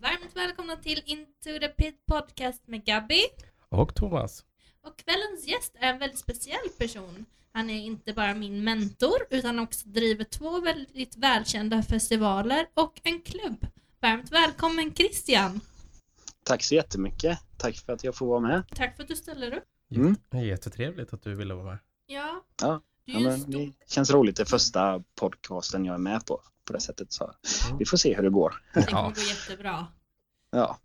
Varmt välkomna till Into the Pit Podcast med Gabby. Och Thomas. Och kvällens gäst är en väldigt speciell person. Han är inte bara min mentor utan också driver två väldigt välkända festivaler och en klubb. Varmt välkommen Christian! Tack så jättemycket. Tack för att jag får vara med. Tack för att du ställer upp. Mm. Jättetrevligt att du ville vara med. Ja, Ja, du Ja, men det känns roligt. Det är första podcasten jag är med på. På det sättet. Så Mm. vi får se hur det går. Det kommer Ja. gå jättebra. Ja.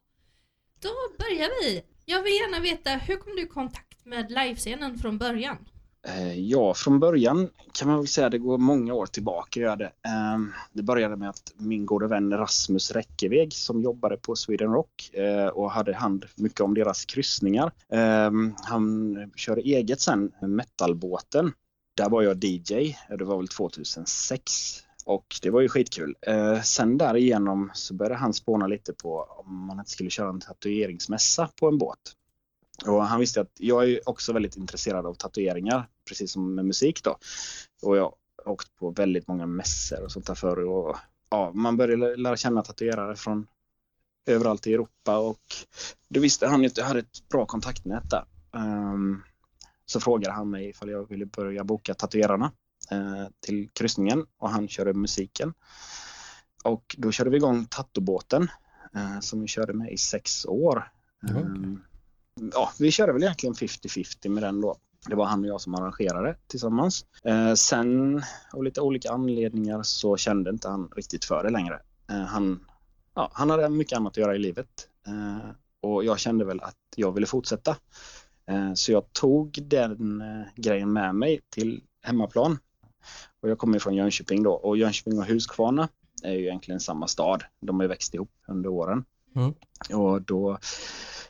Då börjar vi. Jag vill gärna veta, hur kom du i kontakt med livescenen från början? Eh, ja, från början kan man väl säga att det går många år tillbaka. Gör det. Eh, det började med att min gode vän Rasmus Räckeveg som jobbade på Sweden Rock eh, och hade hand mycket om deras kryssningar. Eh, han körde eget sen, metalbåten. Där var jag DJ. Det var väl 2006. Och det var ju skitkul. Eh, sen därigenom så började han spåna lite på om man inte skulle köra en tatueringsmässa på en båt. Och han visste att jag är också väldigt intresserad av tatueringar, precis som med musik då. Och jag har åkt på väldigt många mässor och sånt där förr. Och, ja, man började lära känna tatuerare från överallt i Europa och då visste han ju att jag hade ett bra kontaktnät där. Um, så frågade han mig ifall jag ville börja boka tatuerarna till kryssningen och han körde musiken. Och då körde vi igång Tattobåten eh, som vi körde med i sex år. Ehm, ja, vi körde väl egentligen 50-50 med den då. Det var han och jag som arrangerade tillsammans. Eh, sen av lite olika anledningar så kände inte han riktigt för det längre. Eh, han, ja, han hade mycket annat att göra i livet. Eh, och jag kände väl att jag ville fortsätta. Eh, så jag tog den eh, grejen med mig till hemmaplan. Och jag kommer från Jönköping då och Jönköping och Huskvarna är ju egentligen samma stad. De har ju växt ihop under åren. Mm. Och då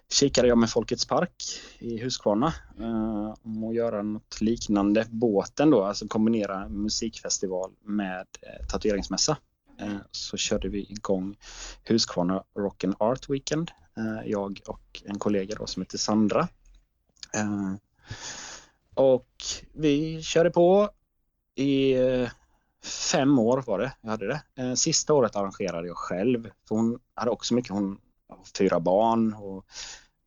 kikade jag med Folkets park i Huskvarna eh, om att göra något liknande båten då, alltså kombinera musikfestival med eh, tatueringsmässa. Eh, så körde vi igång Huskvarna Rock and Art Weekend, eh, jag och en kollega då som heter Sandra. Eh, och vi körde på i eh, fem år var det, jag hade det. Eh, sista året arrangerade jag själv, för hon hade också mycket, hon har fyra barn och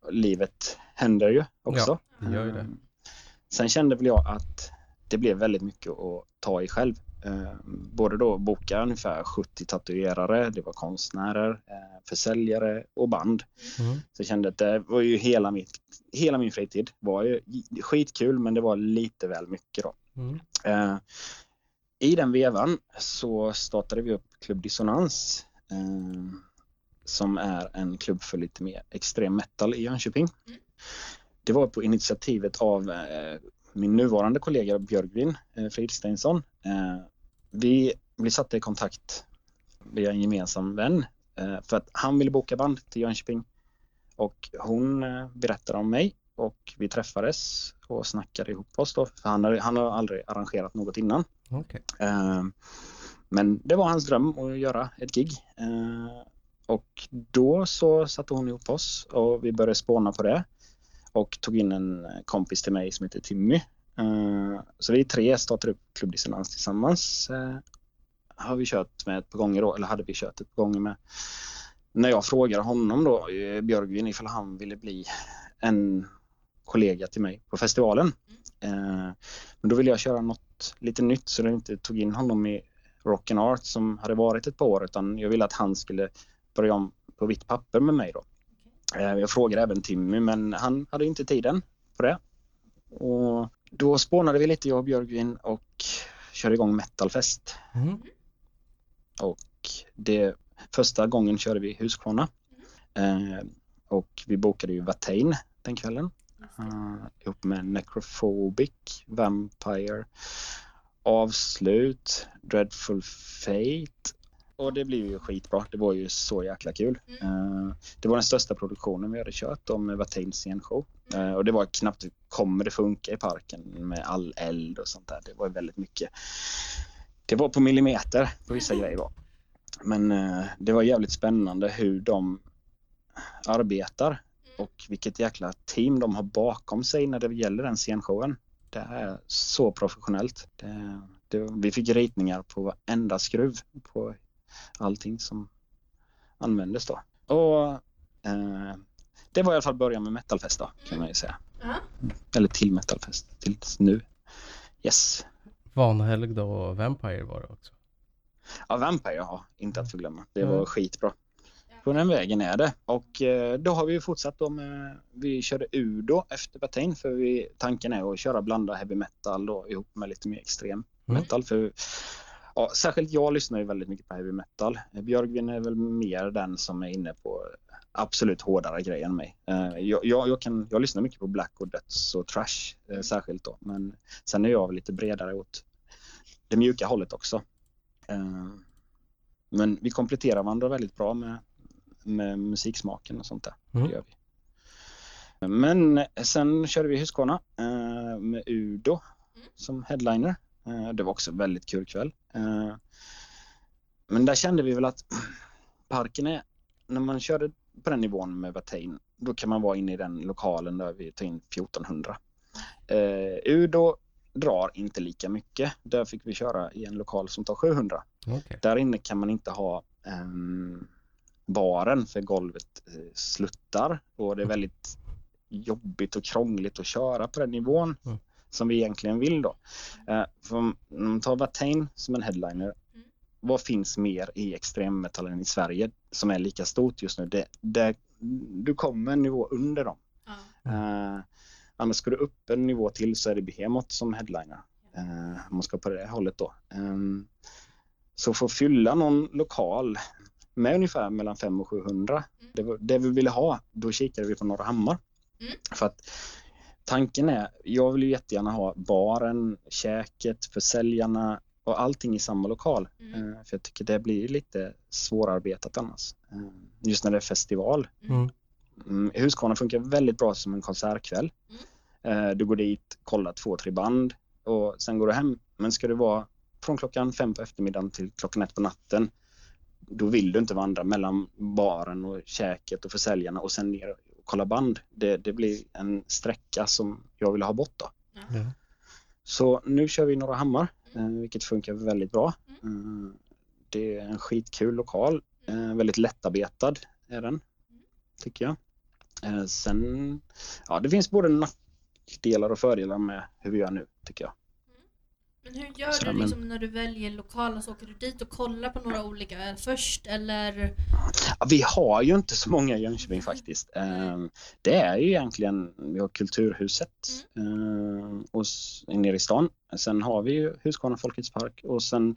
livet händer ju också. det gör ju det. Eh, Sen kände väl jag att det blev väldigt mycket att ta i själv. Både då boka ungefär 70 tatuerare, det var konstnärer, försäljare och band. Mm. Så jag kände att det var ju hela, mitt, hela min fritid. var ju skitkul men det var lite väl mycket då. Mm. Eh, I den vevan så startade vi upp Klubb Dissonans eh, som är en klubb för lite mer extrem metal i Jönköping. Mm. Det var på initiativet av eh, min nuvarande kollega Björgvin eh, Fridsteinsson. Eh, vi blev satta i kontakt via en gemensam vän eh, för att han ville boka band till Jönköping och hon eh, berättade om mig och vi träffades och snackade ihop oss då. För han, har, han har aldrig arrangerat något innan. Okej. Eh, Men det var hans dröm att göra ett gig. Eh, Och då så satte hon ihop oss och vi började spåna på det. Och tog in en kompis till mig som heter Timmy. Eh, Så vi tre startade upp Klubb Dissonans tillsammans. Eh, Har vi kört med ett par gånger då, eller hade vi kört ett par gånger med. När jag frågade honom då, eh, Björgvin, ifall han ville bli en kollega till mig på festivalen. Eh, Men då ville jag köra något lite nytt så jag inte tog in honom i Rock and Art som hade varit ett par år utan jag ville att han skulle börja om på vitt papper med mig då. Eh, Jag frågade även Timmy men han hade inte tiden på det. Och då spånade vi lite jag och Björgvin och körde igång Metalfest. Mm. Och det, första gången körde vi Huskvarna. Eh, och vi bokade ju Watain den kvällen. Uh, ihop med Necrophobic, Vampire, Avslut, Dreadful Fate. Och det blev ju skitbra. Det var ju så jäkla kul. Uh, det var den största produktionen vi hade kört med Watain scenshow. Uh, och det var knappt, kommer det funka i parken med all eld och sånt där. Det var väldigt mycket. Det var på millimeter på vissa grejer då. Men det var jävligt spännande hur de arbetar och vilket jäkla team de har bakom sig när det gäller den scenshowen. Det är så professionellt. Det, det, vi fick ritningar på varenda skruv på allting som användes då. och eh, det var i alla fall början med metalfest då, kan man ju säga. Ja. Eller till metalfest, tills nu. Yes. Vanhelg då och Vampire var det också. Ja, Vampire, ja, inte att förglömma. Det Mm. var skitbra. På den vägen är det. Och eh, då har vi fortsatt då med, vi körde Udo efter Batain för vi, tanken är att köra blanda heavy metal då ihop med lite mer extrem Mm. metal. För, ja, särskilt jag lyssnar ju väldigt mycket på heavy metal. Eh, Björgvin är väl mer den som är inne på absolut hårdare grejer än mig. Eh, jag, jag, jag, kan, jag lyssnar mycket på black och döds och trash eh, särskilt då. Men sen är jag lite bredare åt det mjuka hållet också. Men vi kompletterar varandra väldigt bra med, med musiksmaken och sånt där. Mm. Det gör vi. Men sen körde vi Husqvarna eh, med Udo som headliner. Eh, det var också en väldigt kul kväll. Eh, men där kände vi väl att parken är, när man körde på den nivån med Watain, då kan man vara inne i den lokalen där vi tar in 1400. Eh, Udo drar inte lika mycket. Där fick vi köra i en lokal som tar 700. Okej. Där inne kan man inte ha ehm, baren för golvet eh, sluttar och det är väldigt jobbigt och krångligt att köra på den nivån Mm. som vi egentligen vill då. Eh, för om man tar Watain som en headliner, Mm. vad finns mer i extremmetallen i Sverige som är lika stort just nu? Det, det, du kommer en nivå under dem. Ja. Eh, annars ska du upp en nivå till så är det Behemoth som headliner. Eh, om man ska på det hållet då. Ehm, så för att fylla någon lokal med ungefär mellan 500 och 700, Mm. det, det vi ville ha, då kikade vi på Norra Hammar. Mm. För att tanken är, jag vill ju jättegärna ha baren, käket, försäljarna och allting i samma lokal. Mm. Eh, för jag tycker det blir lite svårarbetat annars. Eh, just när det är festival. Mm. Mm, Husqvarna funkar väldigt bra som en konsertkväll. Eh, du går dit, kollar två, tre band och sen går du hem. Men ska det vara från klockan fem på eftermiddagen till klockan ett på natten, då vill du inte vandra mellan baren och käket och försäljarna och sen ner och kolla band. Det, det blir en sträcka som jag vill ha bort då. Ja. Så nu kör vi Norra Hammar, eh, vilket funkar väldigt bra. Eh, Det är en skitkul lokal, eh, väldigt lättarbetad är den, tycker jag. Sen, ja det finns både nackdelar och fördelar med hur vi gör nu, tycker jag. Men hur gör Så, du men- liksom när du väljer lokal? Så åker du dit och kollar på några olika först eller? Ja, vi har ju inte så många i Jönköping faktiskt. Eh, Det är ju egentligen, vi har Kulturhuset eh, och s- nere i stan. Sen har vi ju Husqvarna Folkets Park och sen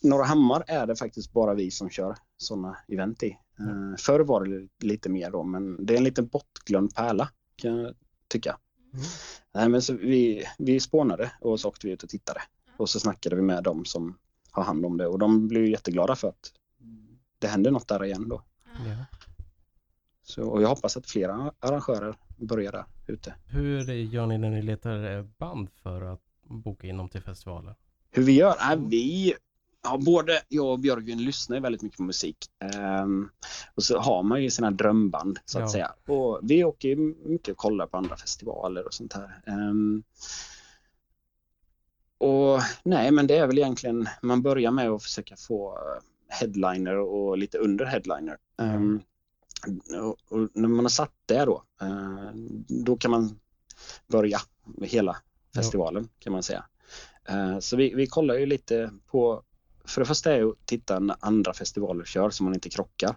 Norra Hammar är det faktiskt bara vi som kör sådana event i. Eh, Förr var det lite mer då, men det är en liten bortglömd pärla kan jag tycka. Mm. Nej, men så vi, vi spånade och så åkte vi ut och tittade. Och så snackade vi med dem som har hand om det och de blev jätteglada för att det händer något där igen då. Ja. Så, och jag hoppas att flera arrangörer börjar där ute. Hur gör ni när ni letar band för att boka in dem till festivalen? Hur vi gör? Nej, vi, ja, både jag och Björgvin lyssnar väldigt mycket på musik. Ehm, och så har man ju sina drömband så att Ja. säga. Och vi åker ju mycket och kollar på andra festivaler och sånt här. Ehm, och nej, men det är väl egentligen, man börjar med att försöka få headliner och lite under headliner. Ehm, och, och när man har satt det då, eh, då kan man börja med hela festivalen kan man säga. Så vi, vi kollar ju lite på, för det första är att titta när andra festivaler kör så man inte krockar.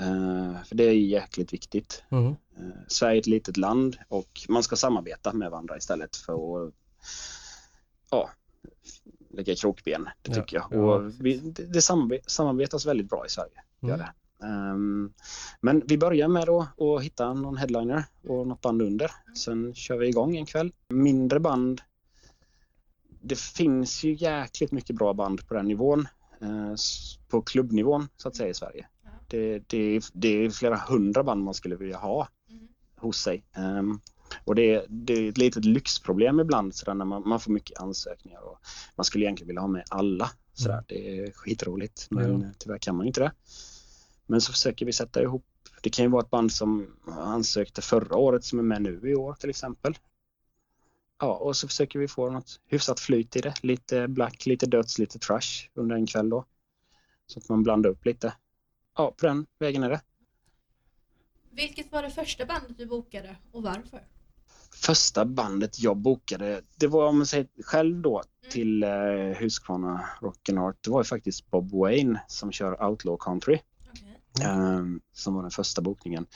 Eh, För det är jäkligt viktigt. Mm. Eh, Sverige är ett litet land och man ska samarbeta med varandra istället för att ja, lägga krokben, det Ja, tycker jag. ja, och vi, det det samarbe- samarbetas väldigt bra i Sverige. Gör Mm. det. Ehm, men vi börjar med att hitta någon headliner och något band under. Sen kör vi igång en kväll. Mindre band. Det finns ju jäkligt mycket bra band på den nivån. eh, på klubbnivån så att säga i Sverige. Det, det, är- det är flera hundra band man skulle vilja ha Mm. hos sig. Ehm, och det, är- det är ett litet lyxproblem ibland sådär, när man, man får mycket ansökningar. Och man skulle egentligen vilja ha med alla. Sådär. Mm. Det är skitroligt men Ja. tyvärr kan man inte det. Men så försöker vi sätta ihop. Det kan ju vara ett band som ansökte förra året som är med nu i år till exempel. Ja, och så försöker vi få något hyfsat flyt i det. Lite black, lite döds, lite trash under en kväll då. Så att man blandar upp lite. ja, på den vägen är det. Vilket var det första bandet du bokade och varför? Första bandet jag bokade, det var om man säger själv då till eh, Husqvarna Rock'n'Art, det var ju faktiskt Bob Wayne som kör Outlaw Country. Okej. eh, som var den första bokningen.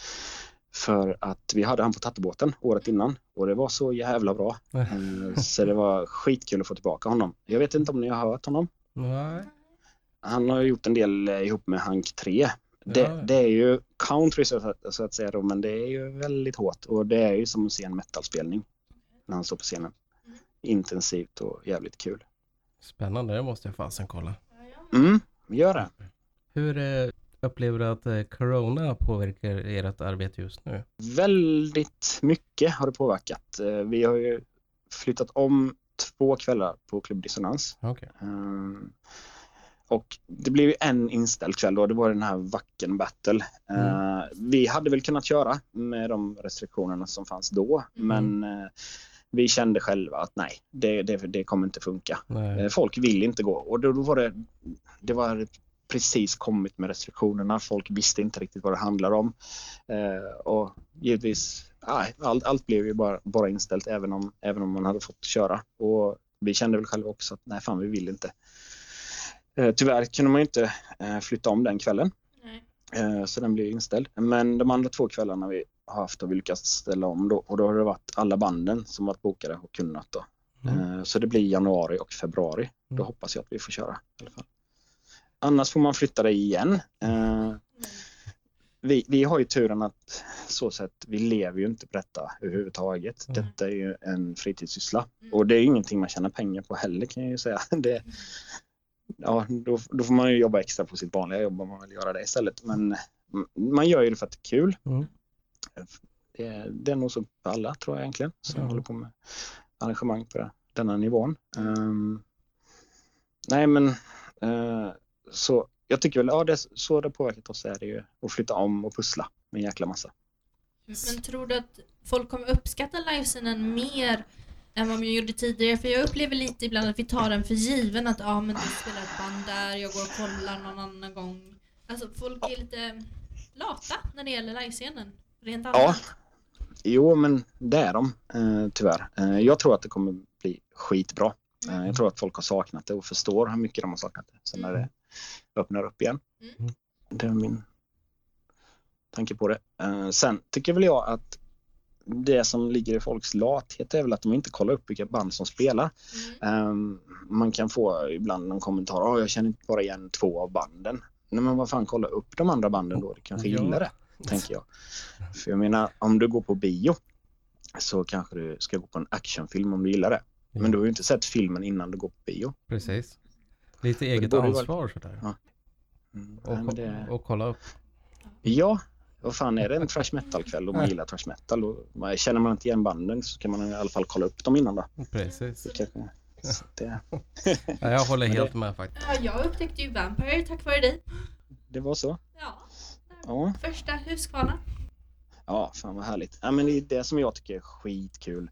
För att vi hade han på tattebåten året innan och det var så jävla bra. Eh, så det var skitkul att få tillbaka honom. Jag vet inte om ni har hört honom? Nej. Han har gjort en del eh, ihop med Hank 3. Det, Ja. det är ju country så att, så att säga då, men det är ju väldigt hårt och det är ju som att se en metalspelning när han står på scenen. Intensivt och jävligt kul. Spännande, det måste jag fasen kolla. Mm, gör det. Hur eh, upplever du att eh, Corona påverkar ert arbete just nu? Väldigt mycket har det påverkat. Eh, Vi har ju flyttat om två kvällar på Club Dissonans. Okej. Ehm, Och det blev ju en inställd kväll då, det var den här Wacken Battle. Eh, vi hade väl kunnat köra med de restriktionerna som fanns då, men eh, vi kände själva att nej, det, det, det kommer inte funka. Nej. Eh, Folk vill inte gå och då, då var det, det var precis kommit med restriktionerna. Folk visste inte riktigt vad det handlade om. Eh, och givetvis, allt, allt blev ju bara, bara inställt även om, även om man hade fått köra. Och vi kände väl själva också att nej, fan vi vill inte. Eh, tyvärr kunde man ju inte eh, flytta om den kvällen. Nej. Så den blev inställd. Men de andra två kvällarna vi har haft har vi lyckats ställa om då. Och då har det varit alla banden som varit bokade och kunnat då. Mm. Så det blir januari och februari. Då Mm. hoppas jag att vi får köra i alla fall. Annars får man flytta det igen. Eh, Vi, vi har ju turen att så sätt, vi lever ju inte på detta överhuvudtaget. Mm. Detta är ju en fritidssyssla. Mm. Och det är ingenting man tjänar pengar på heller kan jag ju säga. Det, ja, då, då får man ju jobba extra på sitt vanliga jobb om man vill göra det istället. Men man gör ju det för att det är kul. Mm. Det, är- det är nog så för alla tror jag egentligen som Ja. håller på med arrangemang på denna nivån. Ehm, nej men eh, så jag tycker väl, ja det, så det påverkat oss är det ju att flytta om och pussla med en jäkla massa. Men tror du att folk kommer uppskatta livescenen mer än vad man gjorde tidigare? För jag upplever lite ibland att vi tar den för given att ja men det spelar ett band där, jag går och kollar någon annan gång. Alltså folk är lite lata när det gäller livescenen. Rent Ja, allmänt. jo men det är de eh, tyvärr. Eh, jag tror att det kommer bli skitbra. Eh, jag tror att folk har saknat det och förstår hur mycket de har saknat det sen när det öppnar upp igen. Mm. Det är min tanke på det. Eh, sen tycker väl jag att det som ligger i folks lathet är väl att de inte kollar upp vilka band som spelar. Mm. Um, man kan få ibland en kommentar, oh, jag känner inte bara igen två av banden. Nej men vad fan, kolla upp de andra banden då, du kanske Ja. gillar det, tänker jag. För jag menar, om du går på bio så kanske du ska gå på en actionfilm om du gillar det. Men du har ju inte sett filmen innan du går på bio. Precis. Lite eget ju vara- ansvar sådär. Ja. Mm, Och, nej, det... och kolla upp. Ja, vad fan är det en trash metal-kväll och man gillar trash metal och man, känner man inte igen banden så kan man i alla fall kolla upp dem innan då. Precis. Det Ja, jag håller Men det- helt med faktiskt. Ja, jag upptäckte ju Vampire tack vare dig. det var så. Ja. Ja. Första Husqvarna. Ja, fan vad härligt. Ja, men det är det som jag tycker är skitkul.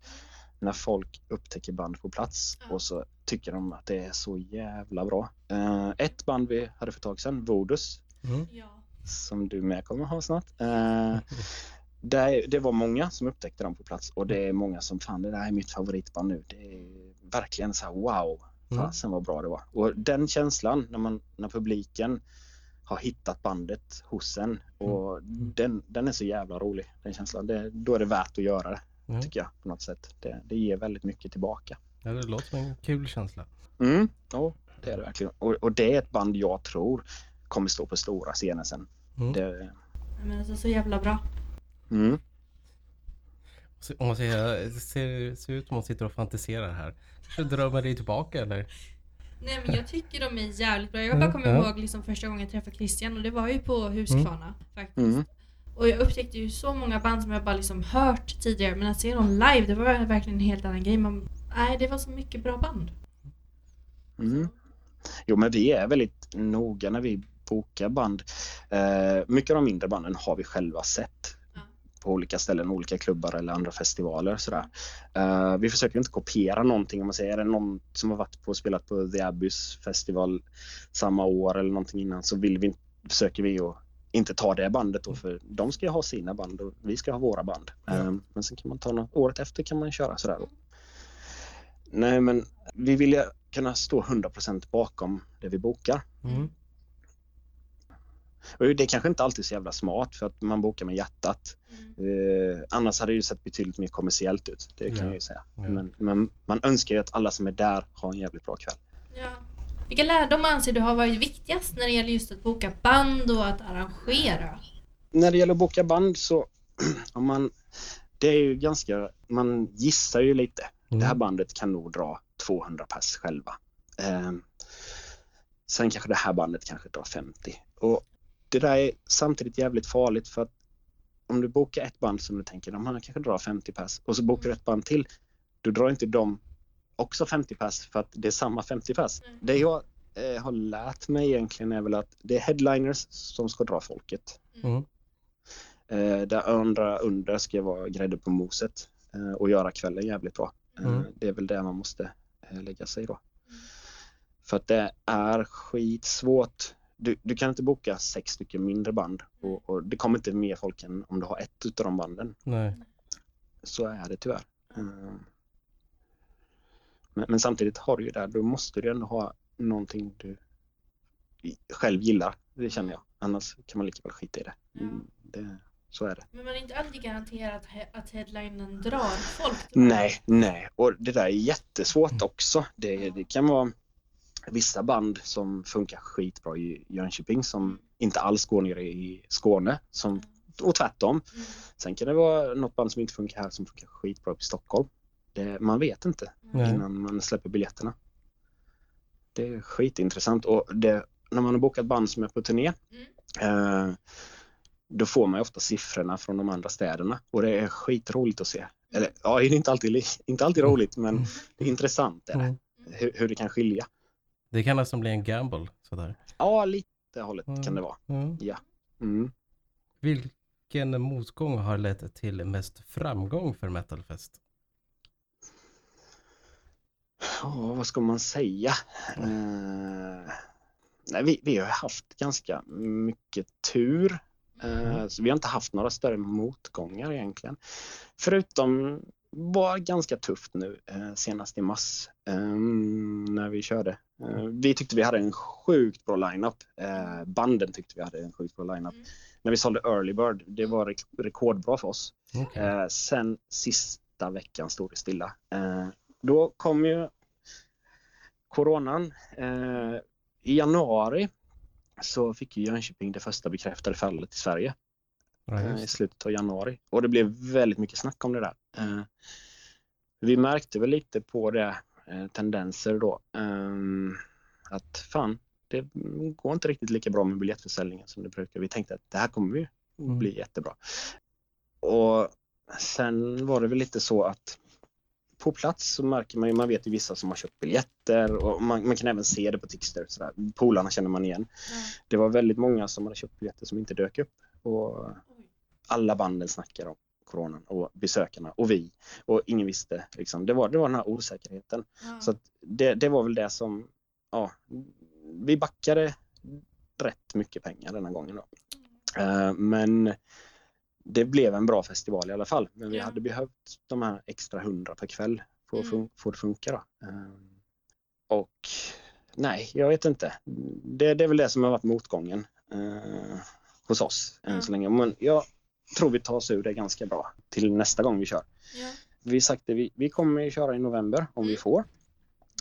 När folk upptäcker band på plats Ja. och så tycker de att det är så jävla bra. Eh, ett band vi hade för ett tag sedan, Vodus, Mm. Ja. som du med kommer ha snart. Eh, det, det var många som upptäckte dem på plats och det är många som fan det där är mitt favoritband nu. Det är verkligen så här wow, Mm. fasen vad bra det var. Och den känslan när, man, när publiken har hittat bandet hos en och den, den är så jävla rolig den känslan. Det, då är det värt att göra det Mm. tycker jag på något sätt. Det, det ger väldigt mycket tillbaka. Ja, det låter som en kul känsla. Mm, ja, det är det verkligen. Och, och det är ett band jag tror kommer stå på stora scener sen. Mm. Det, Men alltså så jävla bra. mm. Så- Om man säger, det ser, ser ut som man sitter och fantiserar här. Drömmer dig tillbaka eller? Nej men jag tycker de är jävligt bra. Jag bara Mm, kommer ja. ihåg liksom första gången jag träffade Christian och det var ju på Huskvarna faktiskt. Mm. Och jag upptäckte ju så många band som jag bara liksom hört tidigare men att se dem live det var verkligen en helt annan grej. Man, nej det var så mycket bra band. Mm. Jo, men vi är väldigt noga när vi bokar band. Eh, mycket av de mindre banden har vi själva sett Ja. på olika ställen, olika klubbar eller andra festivaler. Sådär. Eh, vi försöker inte kopiera någonting. Om man säger, är det någon som har varit på och spelat på The Abyss festival samma år eller någonting innan så vill vi, försöker vi att inte ta det bandet då för de ska ju ha sina band och vi ska ha våra band. Ja. Ehm, men sen kan man ta något, året efter kan man köra sådär. Då. Nej men vi vill ju kunna stå 100% bakom det vi bokar. Mm. Och det är kanske inte alltid så jävla smart för att man bokar med hjärtat. Mm. Eh, annars hade det ju sett betydligt mer kommersiellt ut. Det kan Ja. jag ju säga. Ja. Men, men man önskar ju att alla som är där har en jävligt bra kväll. Ja. Vilka lärdomar anser du har varit viktigast när det gäller just att boka band och att arrangera? När det gäller att boka band så om man, det är ju ganska, man gissar ju lite. Mm. Det här bandet kan nog dra 200 pass själva. Eh, sen kanske det här bandet kanske drar 50. Och det där är samtidigt jävligt farligt för att om du bokar ett band som du tänker de här kanske drar 50 pass och så bokar du ett band till, då drar inte de också 50 pass för att det är samma 50 pass. Mm. Det jag eh, har lärt mig egentligen är väl att det är headliners som ska dra folket. Mm. Eh, där andra under ska vara grädde på moset eh, och göra kvällen jävligt bra. Eh, Mm. Det är väl det man måste eh, lägga sig då. Mm. För att det är skitsvårt. Du, du kan inte boka sex stycken mindre band och, och det kommer inte mer folk än om du har ett utav de banden. Nej. Så är det tyvärr. Eh, Men, men samtidigt har du ju där, då måste du ändå ha någonting du själv gillar. Det känner jag. Annars kan man lika väl skita i det. Mm, det så är det. Men man är inte alltid garanterad att, he- att headlinen drar folk. Nej, nej. Och det där är jättesvårt också. Det, det kan vara vissa band som funkar skitbra i Jönköping som inte alls går ner i Skåne. Som, och tvärtom. Mm. Sen kan det vara något band som inte funkar här som funkar skitbra i Stockholm. Det, man vet inte Nej. innan man släpper biljetterna. Det är skitintressant och det, när man har bokat band som är på turné eh, då får man ju ofta siffrorna från de andra städerna och det är skitroligt att se. Eller ja, det är inte alltid, inte alltid roligt men Mm. det är intressant är det, Mm. hur, hur det kan skilja. Det kan nästan bli en gamble sådär. Ja, lite hållet Mm. kan det vara. Mm. Mm. Vilken motgång har lett till mest framgång för Metalfest? Ja, vad ska man säga? Eh, nej, vi, vi har haft ganska mycket tur. Eh, så vi har inte haft några större motgångar egentligen. Förutom var ganska tufft nu eh, senast i mars eh, när vi körde. Eh, vi tyckte vi hade en sjukt bra lineup. Banden tyckte vi hade en sjukt bra lineup. Mm. När vi sålde Early Bird, det var rek- rekordbra för oss. Eh, sen sista veckan stod det stilla. Då kom ju coronan. I januari så fick ju Jönköping det första bekräftade fallet i Sverige Ja, eh, i slutet av januari. Och det blev väldigt mycket snack om det där. Eh, vi märkte väl lite på det, eh, tendenser då. att fan, det går inte riktigt lika bra med biljettförsäljningen som det brukar. Vi tänkte att det här kommer ju Mm. bli jättebra. Och sen var det väl lite så att på plats så märker man ju, man vet ju vissa som har köpt biljetter och man, man kan även se det på Tixter. Sådär. Polarna känner man igen. Ja. Det var väldigt många som hade köpt biljetter som inte dök upp. Och alla banden snackar om coronan och besökarna och vi. Och ingen visste. Liksom. Det, var, det var den här osäkerheten. Ja. Så det, det var väl det som, ja, vi backade rätt mycket pengar denna gången. Då. Eh, men det blev en bra festival i alla fall. Men vi Ja. hade behövt de här extra hundra per kväll för att Mm. få det funka. Då. Eh, och nej, jag vet inte. Det, det är väl det som har varit motgången eh, hos oss än Ja. så länge. Men jag tror vi tar oss ur det ganska bra till nästa gång vi kör. Ja. Vi sagt det, vi, vi kommer köra i november om vi Mm. får.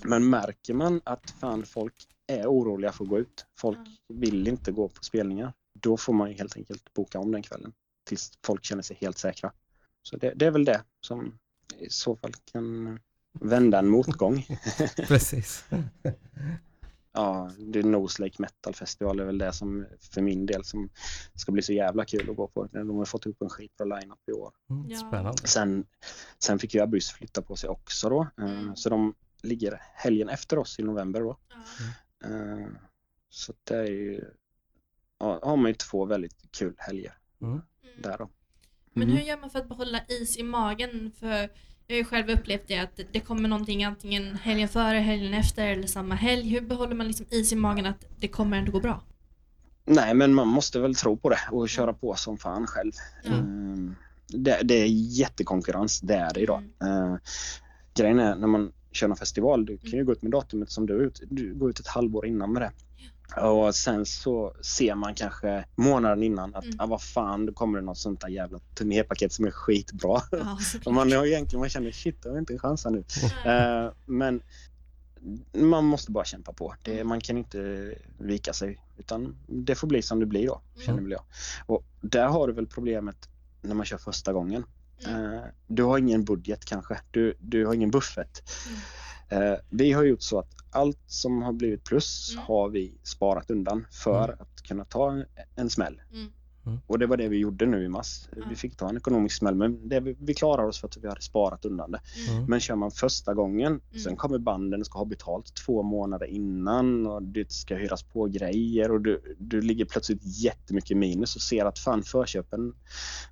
Men märker man att fan folk är oroliga för att gå ut, folk vill inte gå på spelningar, då får man helt enkelt boka om den kvällen tills folk känner sig helt säkra. Så det, det är väl det som i så fall kan vända en motgång. Precis. ja, det är Nose Lake Metal Festival är väl det som för min del som ska bli så jävla kul att gå på. De har fått ihop en skitbra line-up i år. Mm, Ja. Spännande. Sen, sen fick ju Abyss flytta på sig också då. Eh, Mm. Så de ligger helgen efter oss i november då. Eh, Så det är ju, ja, har man ju två väldigt kul helger Mm. Mm. där då. Men Mm. hur gör man för att behålla is i magen? För jag har ju själv upplevt det att det kommer någonting antingen helgen före, helgen efter eller samma helg. Hur behåller man liksom is i magen att det kommer ändå gå bra? Nej, men man måste väl tro på det och köra på som fan själv. Ja. Ehm, Det, det är jättekonkurrens, det är det idag. Mm. Eh, grejen är när man kör en festival, du kan ju gå ut med datumet som du är ut, du går ut ett halvår innan med det. Och sen så ser man kanske månaden innan att Mm. ah, vad fan, då kommer det något sånt där jävla turnépaket som är skitbra. Ja. Och man har egentligen man känner shit, jag har inte en chans här nu. Nej. Eh, men man måste bara kämpa på. Det, man kan inte vika sig utan det får bli som det blir då, känner Mm. väl jag. Och där har du väl problemet när man kör första gången. Mm. Eh, du har ingen budget kanske. Du, du har ingen buffert. Mm. Eh, vi har gjort så att allt som har blivit plus Mm. har vi sparat undan för Mm. att kunna ta en, smäll. Mm. Och det var det vi gjorde nu i mars. Vi fick ta en ekonomisk smäll men det, vi, vi klarar oss för att vi hade sparat undan det. Mm. Mm. Men kör man första gången, Mm. sen kommer banden och ska ha betalt två månader innan och det ska hyras på grejer och du, du ligger plötsligt jättemycket minus och ser att fan förköpen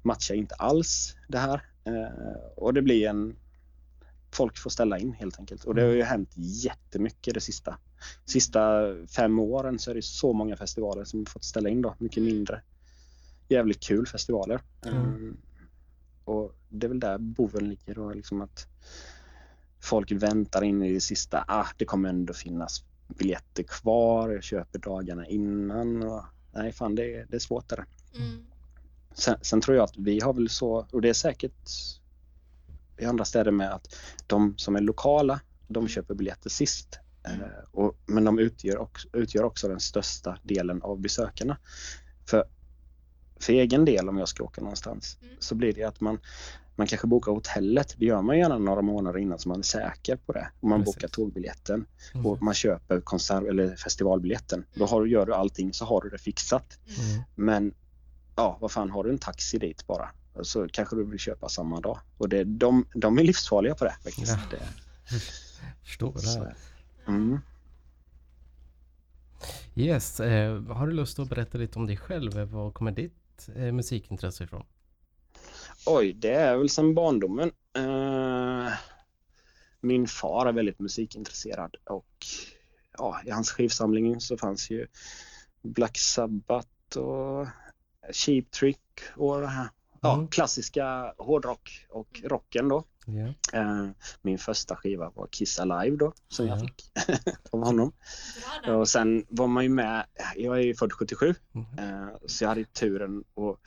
matchar inte alls det här. Eh, och det blir en... Folk får ställa in helt enkelt. Och det har ju hänt jättemycket det sista. Sista fem åren så är det så många festivaler som fått ställa in då, mycket Mm. mindre. Jävligt kul festivaler. Mm. Och det är väl där boven ligger då, liksom att folk väntar in i det sista. Ah, det kommer ändå finnas biljetter kvar. Jag köper dagarna innan. Och, nej, fan det, är- det är svårt där. Mm. Sen, sen tror jag att vi har väl så, och det är säkert i andra städer med att de som är lokala, de köper biljetter sist. Mm. Eh, och, men de utgör också, utgör också den största delen av besökarna. För, för egen del om jag ska åka någonstans Mm. så blir det att man, man kanske bokar hotellet. Det gör man gärna några månader innan så man är säker på det. Och man Precis. bokar tågbiljetten Mm. och man köper konsert eller festivalbiljetten. Då har, du- gör du allting så har du det fixat. Mm. Men ja, vad fan, har du en taxi dit bara så kanske du vill köpa samma dag. Och det, de, de är livsfarliga på det faktiskt. Ja. Förstår det mm. Yes, eh, har du lust att berätta lite om dig själv? Var kommer ditt eh, musikintresse ifrån? Oj, det är väl sedan barndomen. Eh, min far är väldigt musikintresserad och ja, i hans skivsamling så fanns ju Black Sabbath och Cheap Trick och det här. Ja, Mm. klassiska hårdrock och rocken då. Eh, min första skiva var Kiss Alive då, som jag Ja. fick av honom. Och sen var man ju med, jag är ju född 77, Mm. eh, så jag hade turen att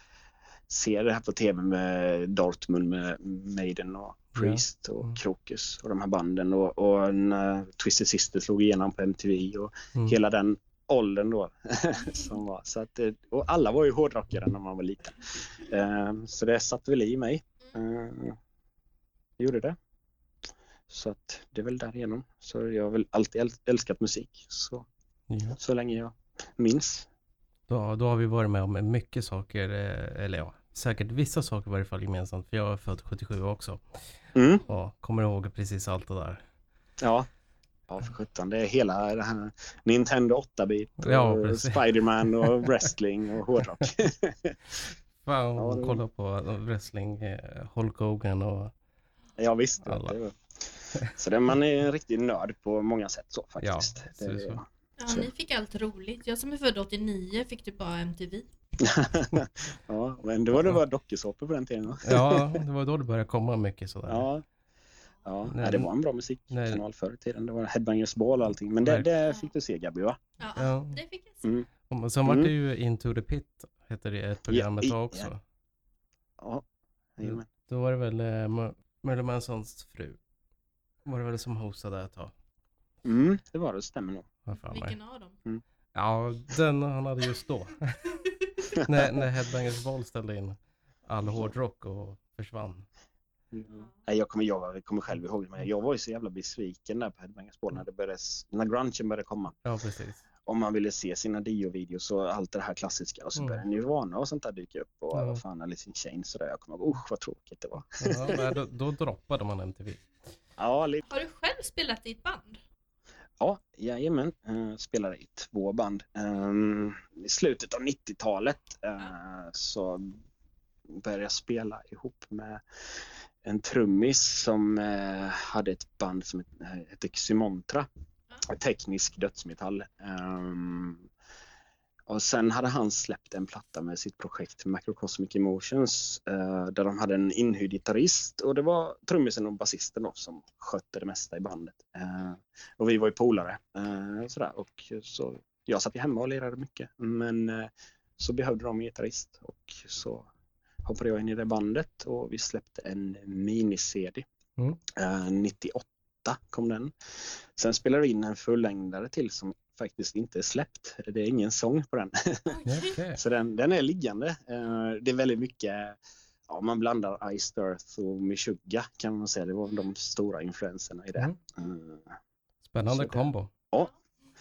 se det här på tv med Dortmund med Maiden och Priest och Mm. Krokus och de här banden och, och när Twisted Sister slog igenom på MTV och Mm. hela den åldern då som var. Så att, eh, och alla var ju hårdrockare när man var liten. Eh, så det satt väl i mig. Eh, gjorde det. Så att det är väl därigenom. Så jag har väl alltid äl- älskat musik så, Ja. så länge jag minns. Då, då har vi varit med om mycket saker, eh, eller ja, säkert vissa saker i varje fall gemensamt. För jag är född 77 också Mm. och kommer ihåg precis allt det där. Ja. Ja, för sjutton. Det är hela det här Nintendo 8-bit Ja, och. Spiderman och wrestling och hårdrock. Fan, Ja, och det- kolla på wrestling, eh, Hulk Hogan och ja visst. Alla. Det var. Så det, man är en riktig nörd på många sätt så faktiskt. Ja, så är det så. Ja, ni fick allt roligt. Jag som är född 89 fick typ bara MTV. ja, men det var det var dokusåpor på den tiden. ja, det var då det började komma mycket sådär. Ja. Ja, Nej. nej, det var en bra musikkanal Nej. förr i tiden. Det var Headbangers Ball och allting. Men det, det fick du se Gabby va? Ja, Ja. det fick jag se. Mm. Och sen var Mm. det ju Into the Pit, hette det ett program ett Ja, i- tag också. Ja. Jajamän. Då var det väl eh, Ma- Marilyn Mansons fru. Var det väl som hostade ett tag. Mm, det var det, stämmer nog. Vilken av dem? Ja, den han hade just då. när, när Headbangers Ball ställde in all hårdrock och försvann. Nej, jag, kommer, jag kommer själv ihåg det, men jag var ju så jävla besviken där på Headbangers Ball när, det började, när grungen började komma. Ja, precis. Om man ville se sina Dio-videos och allt det här klassiska och så Mm. började Nirvana och sånt där dyka upp och Mm. vad fan Alice in Chains och där. Jag kommer ihåg, usch vad tråkigt det var. Ja, men då, då droppade man MTV. Ja, lite. Har du själv spelat i ett band? Ja, jajamän. Uh, spelade i två band. Ehm, I slutet av 90-talet eh, så började jag spela ihop med en trummis som eh, hade ett band som het- hette Xymontra. Teknisk dödsmetall. Ehm, Och sen hade han släppt en platta med sitt projekt Macrocosmic Emotions eh, där de hade en inhyrd gitarrist och det var trummisen och basisten då, som skötte det mesta i bandet. Eh, och vi var ju polare. Eh, sådär. Och så, jag satt ju hemma och lirade mycket men eh, så behövde de en gitarrist och så hoppade jag in i det bandet och vi släppte en mini-CD. Mm. Eh, 98 kom den. Sen spelade vi in en fullängdare till som faktiskt inte är släppt. Det är ingen sång på den. Ja, okej. Så den, den är liggande. Eh, det är väldigt mycket, ja, man blandar Iced Earth och Meshuggah kan man säga. Det var de stora influenserna i det. Mm. Eh, Spännande det- kombo.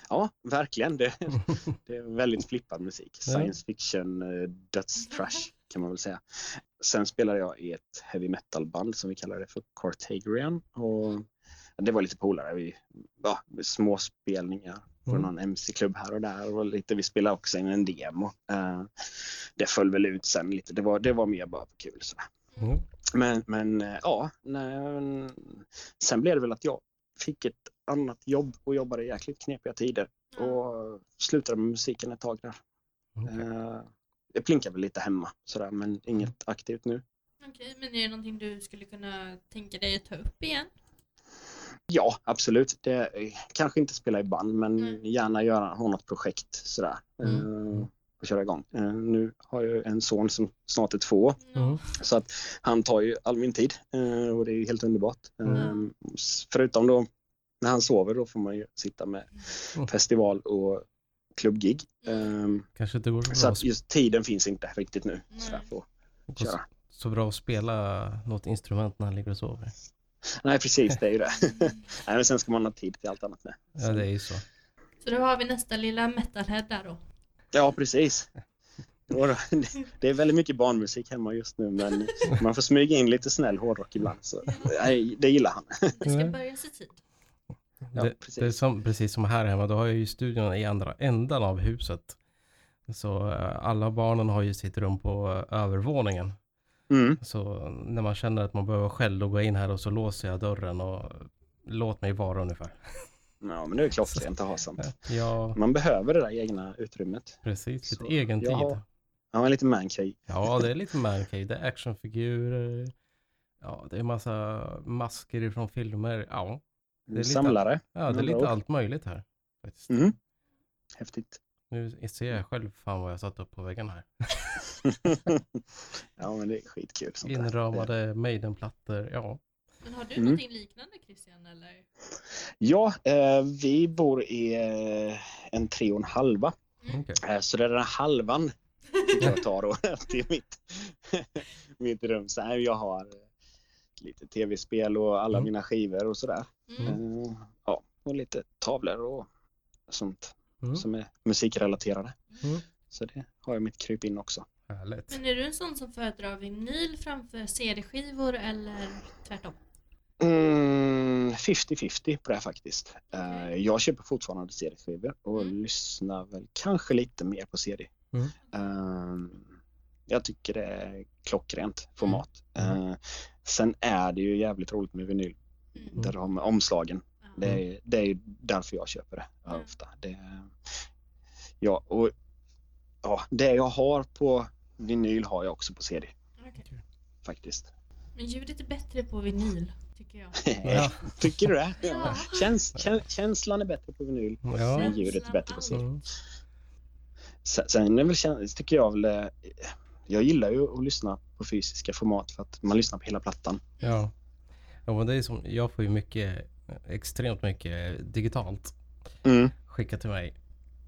Ja, verkligen. Det, det är väldigt flippad musik. Ja. Science fiction, eh, dödstrash kan man väl säga. Sen spelade jag i ett heavy metal band som vi kallar det för Cartagrian. Och det var lite polare. Vi, ja, småspelningar på Mm. någon MC-klubb här och där. Och lite, vi spelade också in en demo. Eh, det föll väl ut sen lite. Det var, det var mer bara på kul. Så. Mm. Men, men eh, ja, nej, sen blev det väl att jag fick ett annat jobb och jobbade i jäkligt knepiga tider och slutade med musiken ett tag där. Okej. Eh, Det plinkar väl lite hemma sådär men inget aktivt nu. Okej, men är det någonting du skulle kunna tänka dig att ta upp igen? Ja, absolut. Det, kanske inte spela i band men Mm. gärna göra, ha något projekt sådär. Mm. eh, Och köra igång. Eh, Nu har jag en son som snart är två Mm. så att han tar ju all min tid eh, och det är ju helt underbart. Mm. Förutom då när han sover då får man ju sitta med Mm. festival och klubbgig. Eh, Kanske inte går så Så bra, att just tiden finns inte riktigt nu. Så, köra. så bra att spela något instrument när han ligger och sover. Nej precis, det är ju det. Mm. Nej, men sen ska man ha tid till allt annat med. Ja, det är ju så. Så då har vi nästa lilla metalhead där då. Ja, precis. Det är väldigt mycket barnmusik hemma just nu men man får smyga in lite snäll hårdrock ibland. Så, nej, det gillar han. Det ska börjas i tid. Ja, det, precis. det är som, precis som här hemma, då har jag ju studion i andra ändan av huset. Så eh, alla barnen har ju sitt rum på eh, övervåningen. Mm. Så när man känner att man behöver själv, då går jag in här och så låser jag dörren och låt mig vara ungefär. Ja, men det är klockrent att ha sånt. Ja, Man behöver det där egna utrymmet. precis. Lite egen tid. har- Ja, en liten mancave. Ja, det är lite mancave. Det är actionfigurer. Ja, det är massa masker ifrån filmer. Ja, Det är lite- Samlare. ja det är lite allt möjligt här. Faktiskt. Mm. Häftigt. Nu ser jag själv fan vad jag satt upp på väggen här. ja, men det är skitkul. Sånt. Inramade Maiden-plattor. Ja, Men har du Mm. någonting liknande Christian eller? Ja, eh, vi bor i eh, en tre och en halva. okej. Eh, så det är den här halvan jag tar då till mitt, mitt rum. Så här, jag har eh, lite tv-spel och alla Mm. mina skivor och sådär. Mm. Eh, ja, och lite tavlor och sånt Mm. som är musikrelaterade. Mm. Så det har jag mitt kryp in också. Härligt. Men är du en sån som föredrar vinyl framför CD-skivor eller tvärtom? Mm, 50-50 på det här faktiskt. Eh, Okej. jag köper fortfarande CD-skivor och Mm. lyssnar väl kanske lite mer på CD. Mm. Eh, jag tycker det är klockrent format. Mm. Eh, sen är det ju jävligt roligt med vinyl. Mm. Där med omslagen. Det är, det är ju därför jag köper det Mm. ofta. Det, ja, och, ja, det jag har på vinyl har jag också på CD Okej. faktiskt. Men ljudet är bättre på vinyl, tycker jag. Ja. Tycker du det? Ja. Käns, kä, känslan är bättre på vinyl. Ja. Men ljudet är bättre på CD. Mm. Sen, sen är väl, tycker jag väl, eh, jag gillar ju att lyssna på fysiska format för att man lyssnar på hela plattan. Ja. Ja, men det är som, jag får ju mycket, extremt mycket digitalt Mm. skickat till mig.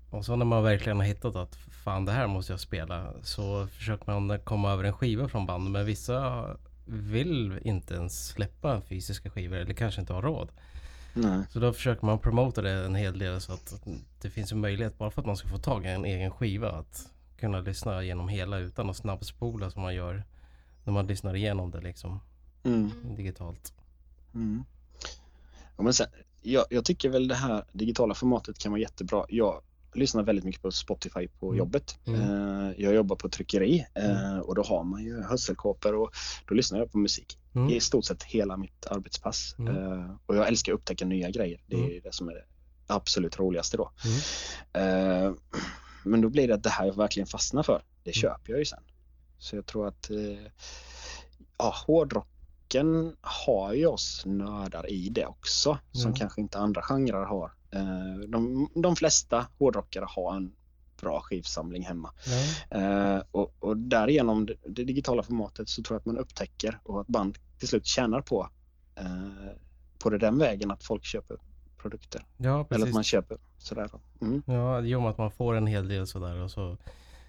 Och så när man verkligen har hittat att fan det här måste jag spela så försöker man komma över en skiva från band. Men vissa vill inte ens släppa fysiska skivor eller kanske inte har råd. Nej. Så då försöker man promota det en hel del så att det finns en möjlighet bara för att man ska få tag i en egen skiva att kunna lyssna genom hela utan att snabbspola som man gör när man lyssnar igenom det liksom Mm. digitalt. Mm. Ja, men sen, jag, jag tycker väl det här digitala formatet kan vara jättebra. Jag lyssnar väldigt mycket på Spotify på Mm. jobbet. Mm. Eh, jag jobbar på tryckeri eh, och då har man ju hörselkåpor och då lyssnar jag på musik Mm. i stort sett hela mitt arbetspass. Mm. Eh, och jag älskar att upptäcka nya grejer. Det är Mm. det som är det absolut roligaste då. Mm. Men då blir det att det här jag verkligen fastnar för, det Mm. köper jag ju sen. Så jag tror att ja, hårdrocken har ju oss nördar i det också, som Ja. kanske inte andra genrer har. Eh, de, de flesta hårdrockare har en bra skivsamling hemma. Ja. Eh, och, och därigenom det, det digitala formatet så tror jag att man upptäcker och att band till slut tjänar på, eh, på det den vägen att folk köper produkter. ja, Eller att precis. man köper sådär. Mm. Ja, och med att man får en hel del sådär och så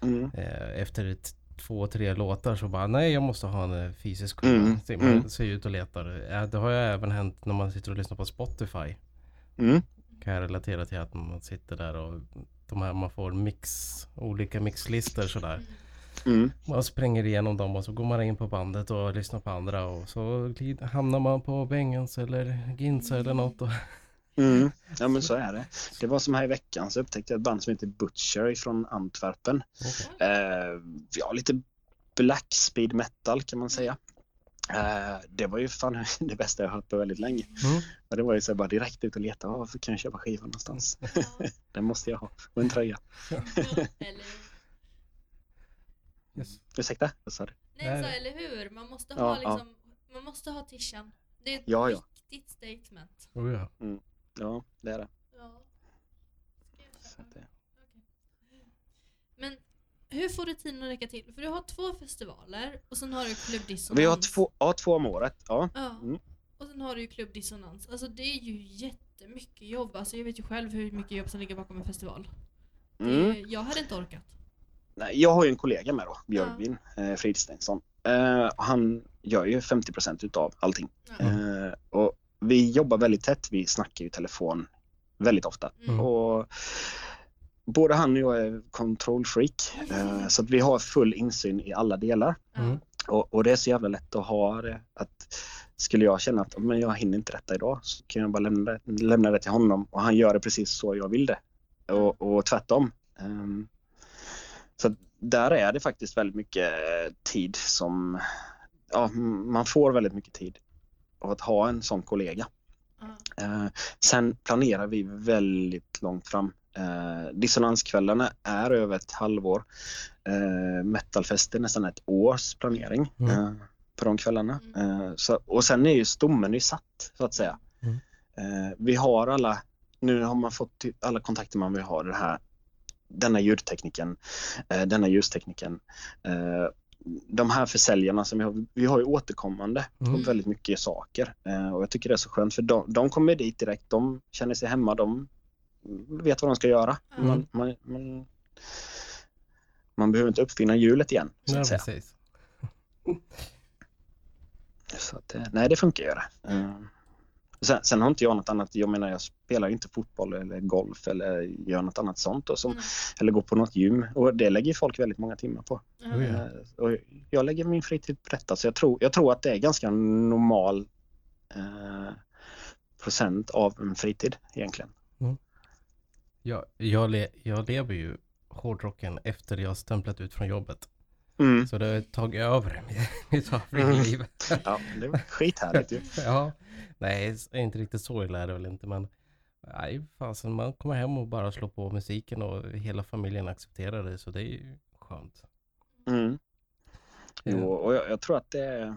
Mm. eh, efter ett, två, tre låtar så bara nej jag måste ha en eh, fysisk skiva. Mm, Så man mm. ser ut och letar. Ja, det har ju även hänt när man sitter och lyssnar på Spotify. Mm. Kan jag relatera till att man sitter där och de här, man får mix, olika mixlistor sådär. Mm. Man springer igenom dem och så går man in på bandet och lyssnar på andra och så hamnar man på Bengens eller Ginza eller något. Och, Mm. Ja men så är det. Det var som här i veckan så upptäckte jag ett band som heter Butcher från Antwerpen. Eh, ja, lite black speed metal kan man säga. Eh, det var ju fan det bästa jag hört på väldigt länge. Mm. Och det var ju så bara direkt ut och leta. "Ah, Var kan jag köpa skivan någonstans? Den måste jag ha. Och en tröja. Yes. Ursäkta? Vad sa du? nej, så, eller hur? Man måste Ja, ha ja. liksom, man måste ha tishan. Det är ett Ja, ja. statement. Oh, ja. Ja, det är det. Ja. Ska jag köpa? det. Okej. Men hur får du tiden att räcka till? För du har två festivaler och sen har du Klubb Dissonans. Vi har två, ja, två om året. Ja. Ja. Mm. Och sen har du ju Klubb Dissonans. Alltså det är ju jättemycket jobb. Alltså jag vet ju själv hur mycket jobb som ligger bakom en festival. Det, Mm. Jag hade inte orkat. Nej, jag har ju en kollega med då, Björgvin eh, Fridstensson. Eh, han gör ju 50% utav allting. Ja. Eh, och vi jobbar väldigt tätt. Vi snackar ju telefon väldigt ofta. Mm. Och både han och jag är control freak. Eh, så att vi har full insyn i alla delar. Mm. Och, och det är så jävla lätt att ha det. Att skulle jag känna att men jag hinner inte detta idag så kan jag bara lämna det, lämna det till honom och han gör det precis så jag vill det. Och, och tvärtom. Ehm, så att där är det faktiskt väldigt mycket tid som... Ja, man får väldigt mycket tid av att ha en sån kollega. Ja. Eh, sen planerar vi väldigt långt fram. Eh, dissonanskvällarna är över ett halvår. Eh, Metalfest är nästan ett års planering Mm. eh, på de kvällarna. Mm. Eh, så, och sen är ju stommen är satt så att säga. Mm. Eh, vi har alla, nu har man fått ty- alla kontakter man vill ha. Det här, denna ljudtekniken, eh, denna ljustekniken. De här försäljarna som vi har, vi har ju återkommande Mm. på väldigt mycket saker. Eh, och jag tycker det är så skönt för de, de kommer dit direkt, de känner sig hemma, de vet vad de ska göra. Mm. Man, man, man, man behöver inte uppfinna hjulet igen. Så Ja, att säga. precis. Så att, eh, nej, det funkar ju. Eh, Sen, sen har inte jag något annat. Jag menar, jag spelar inte fotboll eller golf eller gör något annat sånt. Och som, Mm. Eller går på något gym. Och det lägger ju folk väldigt många timmar på. Ja. Ja. Eh, Och jag lägger min fritid på detta. Så jag tror, jag tror att det är ganska normal eh, procent av en fritid egentligen. Jag, jag, le, jag lever ju hårdrocken efter jag stämplat ut från jobbet. Mm. Så det har tagit över mitt övriga Mm. Ja, det var skithärligt ju. ja, nej, inte riktigt så illa är det väl inte, men nej, fasen, man kommer hem och bara slår på musiken och hela familjen accepterar det, så det är ju skönt. Mm. Jo, och jag, jag tror att det är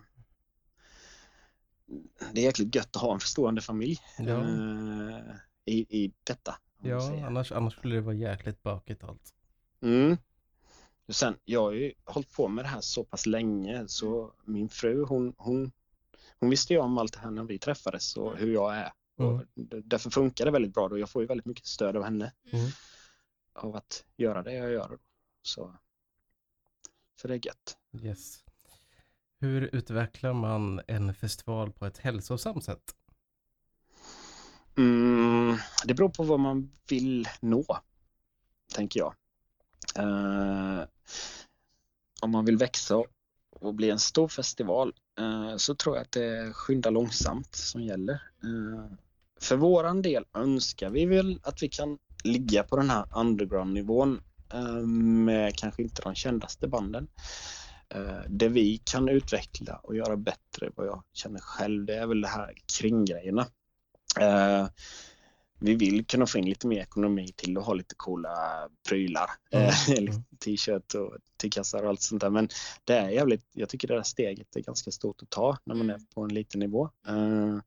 det är jäkligt gött att ha en förstående familj Ja, eh, i, i detta. ja annars, annars skulle det vara jäkligt bökigt allt. Mm. Sen, jag har ju hållit på med det här så pass länge så min fru hon, hon, hon visste ju om allt det här när vi träffades och hur jag är. Mm. Och därför funkar det väldigt bra då. Jag får ju väldigt mycket stöd av henne Mm. av att göra det jag gör. Så, så det är gött. Yes. Hur utvecklar man en festival på ett hälsosamt sätt? Mm, det beror på vad man vill nå, tänker jag. Eh, om man vill växa och bli en stor festival eh, så tror jag att det är skynda långsamt som gäller. Eh, för våran del önskar vi väl att vi kan ligga på den här underground-nivån eh, med kanske inte de kändaste banden. Eh, det vi kan utveckla och göra bättre, vad jag känner själv, det är väl det här kringgrejerna. Eh, vi vill kunna få in lite mer ekonomi till att ha lite coola prylar. Mm. T-shirt och t-kassar och allt sånt där. Men det är jävligt, jag tycker det där steget är ganska stort att ta när man är på en liten nivå. Eh,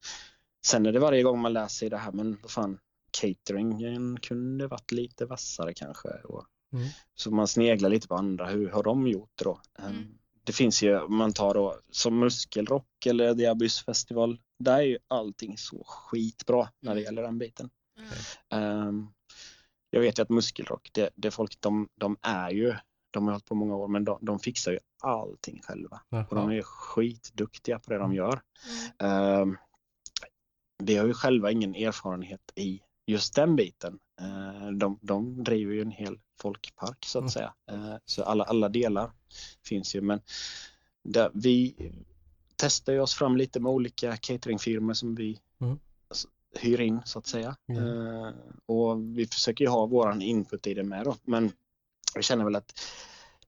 sen är det varje gång man läser i det här, men vad fan, cateringen kunde varit lite vassare kanske. Och, Mm. Så man sneglar lite på andra, hur har de gjort då? Mm. Det finns ju, om man tar då som Muskelrock eller Diabys festival, där är ju allting så skitbra när det Mm. gäller den biten. Ja. Ehm, jag vet ju att Muskelrock, det, det folk, de, de är ju, de har hållit på många år, men de, de fixar ju allting själva. Och de Jaha. är skitduktiga på det de Mm. gör. Mm. Ehm, vi har ju själva ingen erfarenhet i just den biten. Eh, de, de driver ju en hel folkpark så att Mm. säga. Eh, så alla, alla delar finns ju. Men där, vi testar ju oss fram lite med olika cateringfirmor som vi Mm. Hyr in så att säga. Ja. Eh, och vi försöker ju ha våran input i det med då. Men jag känner väl att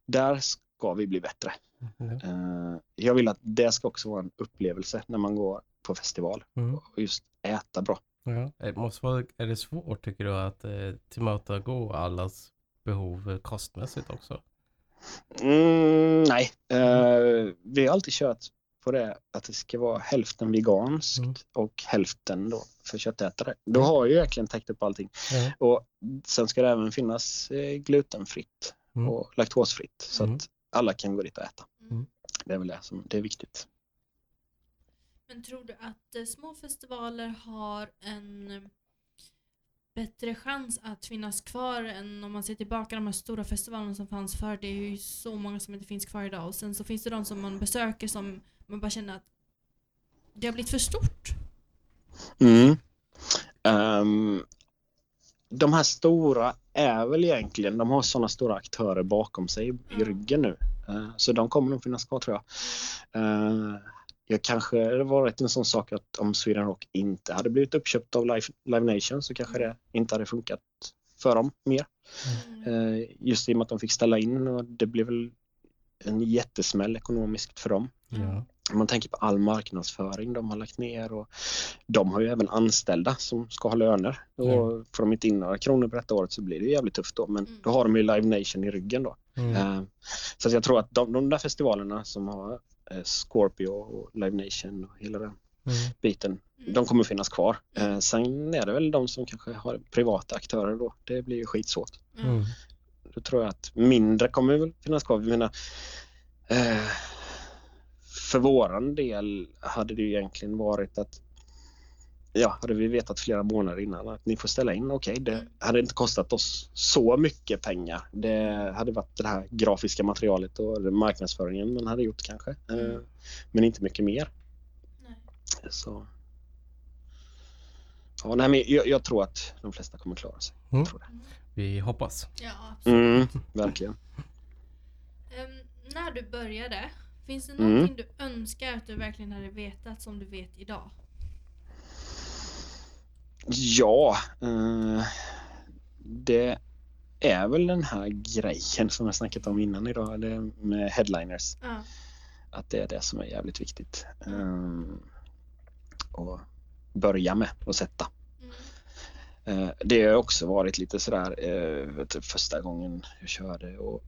där ska vi bli bättre. Ja. Eh, jag vill att det ska också vara en upplevelse när man går på festival Mm. och just äta bra. Ja. Det måste vara, är det svårt tycker du att eh, tillmötesgå allas behov eh, kostmässigt också? Mm, nej, eh, vi har alltid kört på det att det ska vara hälften veganskt Mm. och hälften då för köttätare. Då har jag ju verkligen täckt upp allting. Ja. Och sen ska det även finnas eh, glutenfritt Mm. och laktosfritt så Mm. att alla kan gå dit och äta. Mm. Det är väl det som det är viktigt. Men tror du att eh, små festivaler har en bättre chans att finnas kvar än om man ser tillbaka de här stora festivalerna som fanns förr. Det är ju så många som inte finns kvar idag och sen så finns det de som man besöker som man bara känner att det har blivit för stort. Mm. Ehm, de här stora är väl egentligen, de har sådana stora aktörer bakom sig i Mm. ryggen nu. Eh, så de kommer nog finnas kvar tror jag. Uh, jag kanske det varit en sån sak att om Sweden Rock inte hade blivit uppköpt av Live, Live Nation så kanske det inte hade funkat för dem mer. Mm. Just i och med att de fick ställa in och det blev väl en jättesmäll ekonomiskt för dem. Ja. Om man tänker på all marknadsföring de har lagt ner och de har ju även anställda som ska ha löner. Och får de inte in några kronor på detta året så blir det jävligt tufft då. Men Mm. då har de ju Live Nation i ryggen då. Mm. Eh, Så att jag tror att de, de där festivalerna som har eh, Scorpio och Live Nation och hela den Mm. biten, Mm. de kommer finnas kvar. Mm. Eh, Sen är det väl de som kanske har privata aktörer då. Det blir ju skitsvårt. Mm. Då tror jag att mindre kommer väl finnas kvar. Vi menar, eh, för våran del hade det ju egentligen varit att Ja, hade vi vetat flera månader innan att ni får ställa in, okej, det Mm. hade inte kostat oss så mycket pengar. Det hade varit det här grafiska materialet och marknadsföringen man hade gjort kanske. Eh, Mm. Men inte mycket mer. Nej. Så. Ja, nej, men jag, jag tror att de flesta kommer klara sig. Mm. Jag tror det. Vi hoppas. Ja, absolut. Mm, verkligen. Ehm, när du började, finns det Mm. någonting du önskar att du verkligen hade vetat som du vet idag? Ja, eh, det är väl den här grejen som jag snackat om innan idag, med headliners. Ja. Att det är det som är jävligt viktigt. Eh, och börja med att sätta. Mm. Eh, det har också varit lite sådär eh, du, första gången jag körde och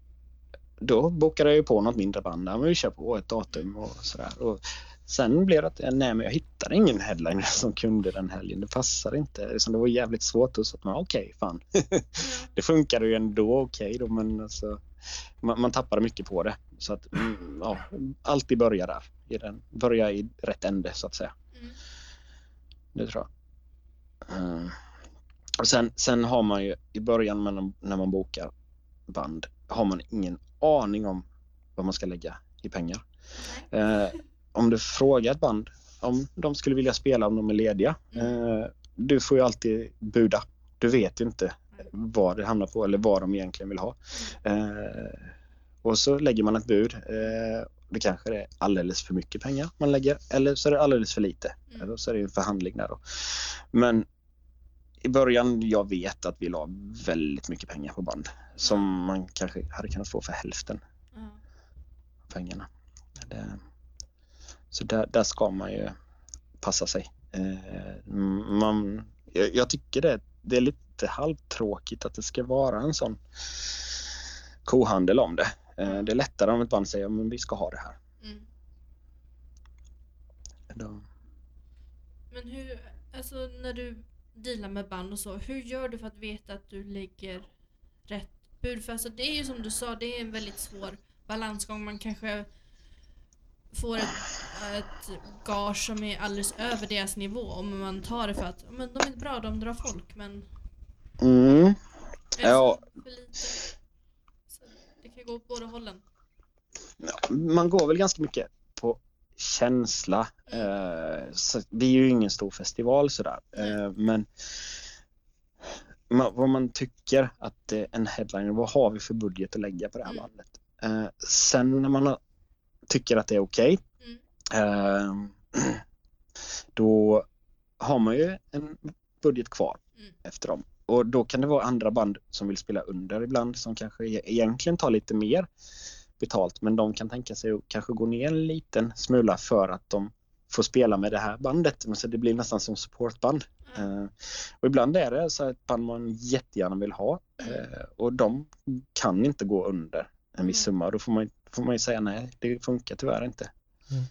då bokade jag ju på något mindre band. där, men vi kör på ett datum och sådär. Och sen blev det att nej, men jag hittade ingen headliner som kunde den helgen. Det passade inte. Så det var jävligt svårt. Och så att man okej, fan. det funkade ju ändå okej då men alltså, man, man tappade mycket på det. Så att mm, ja, alltid börja där. I den, börja i rätt ände så att säga. Mm. Det tror jag. Eh, och sen, sen har man ju i början när man, när man bokar band har man ingen aning om vad man ska lägga i pengar. Eh, om du frågar ett band om de skulle vilja spela om de är lediga. Eh, du får ju alltid buda. Du vet ju inte vad det hamnar på eller vad de egentligen vill ha. Eh, och så lägger man ett bud. Eh, det kanske är alldeles för mycket pengar man lägger eller så är det alldeles för lite. Mm. Eller så är det en förhandling där då. Men i början, jag vet att vi la väldigt mycket pengar på band som man kanske hade kunnat få för hälften av pengarna. Det, så där, där ska man ju passa sig. Eh, man, jag, jag tycker det det är lite halvtråkigt att det ska vara en sån kohandel om det. Eh, det är lättare om ett band säger men vi ska ha det här. Mm. Då, Men hur, alltså när du dealar med band och så, hur gör du för att veta att du lägger rätt bud? För alltså det är ju som du sa, det är en väldigt svår balansgång. Man kanske får ett, ett gage som är alldeles över deras nivå om man tar det för att men de är bra, de drar folk men mm. Ja. för lite? Så det kan gå åt båda hållen. Ja, man går väl ganska mycket känsla. Eh, så vi är ju ingen stor festival sådär. Eh, men vad man tycker att en headliner, vad har vi för budget att lägga på det här Mm. bandet? Eh, sen när man tycker att det är okej, Mm. eh, då har man ju en budget kvar Mm. efter dem. Och då kan det vara andra band som vill spela under ibland som kanske e- egentligen tar lite mer betalt men de kan tänka sig att kanske gå ner en liten smula för att de får spela med det här bandet. Så det blir nästan som supportband. Ja. Eh, och ibland är det så ett band man jättegärna vill ha eh, och de kan inte gå under en viss Mm. summa då får man, får man ju säga nej, det funkar tyvärr inte. Mm.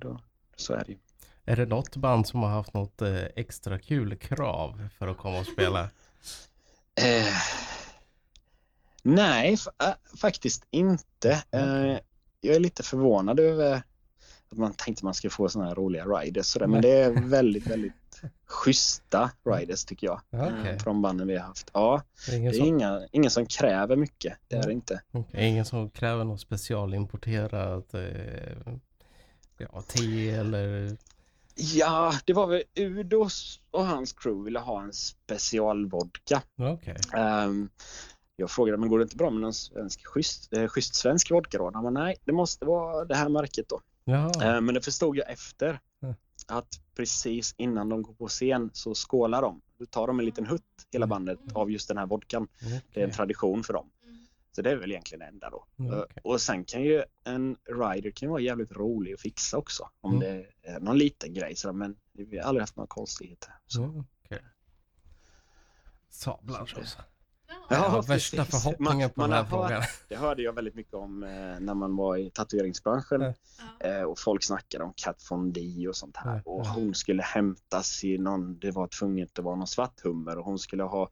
Då, så är det ju. Är det något band som har haft något eh, extra kul krav för att komma och spela? Nej, äh, faktiskt inte. Eh, jag är lite förvånad över att man tänkte man skulle få såna här roliga riders. Sådär. Men det är väldigt, väldigt schyssta riders tycker jag. Ja, eh, de banden vi har haft. Ja, Det är ingen, det är som, inga, ingen som kräver mycket. Det är det inte. okej, ingen som kräver något specialimporterat eh, ja, te eller... Ja, det var väl Udos och hans crew ville ha en specialvodka. Okej. Ehm, jag frågade men går det inte bra med någon svensk, schysst, eh, schysst svensk vodka då? Han bara, nej, det måste vara det här märket då. Jaha. Eh, Men det förstod jag efter att precis innan de går på scen så skålar de. Då tar de en liten hutt, hela Mm. bandet, av just den här vodkan. Det är en tradition för dem. Mm. Så det är väl egentligen det enda då. Mm, Eh, okej. Och sen kan ju en rider kan vara jävligt rolig att fixa också. Om Mm. det är någon liten grej sådär, men vi har aldrig haft några konstigheter. Så. Mm, okej. Sablar så. Ja. Jag har värsta förhoppningar Man- på man den här har hört- frågan. Det hörde jag väldigt mycket om eh, när man var i tatueringsbranschen. Ja. Eh, och folk snackade om Kat Von D och sånt här. Ja, Och hon skulle hämtas i någon, det var tvunget att vara någon svart hummer och hon skulle ha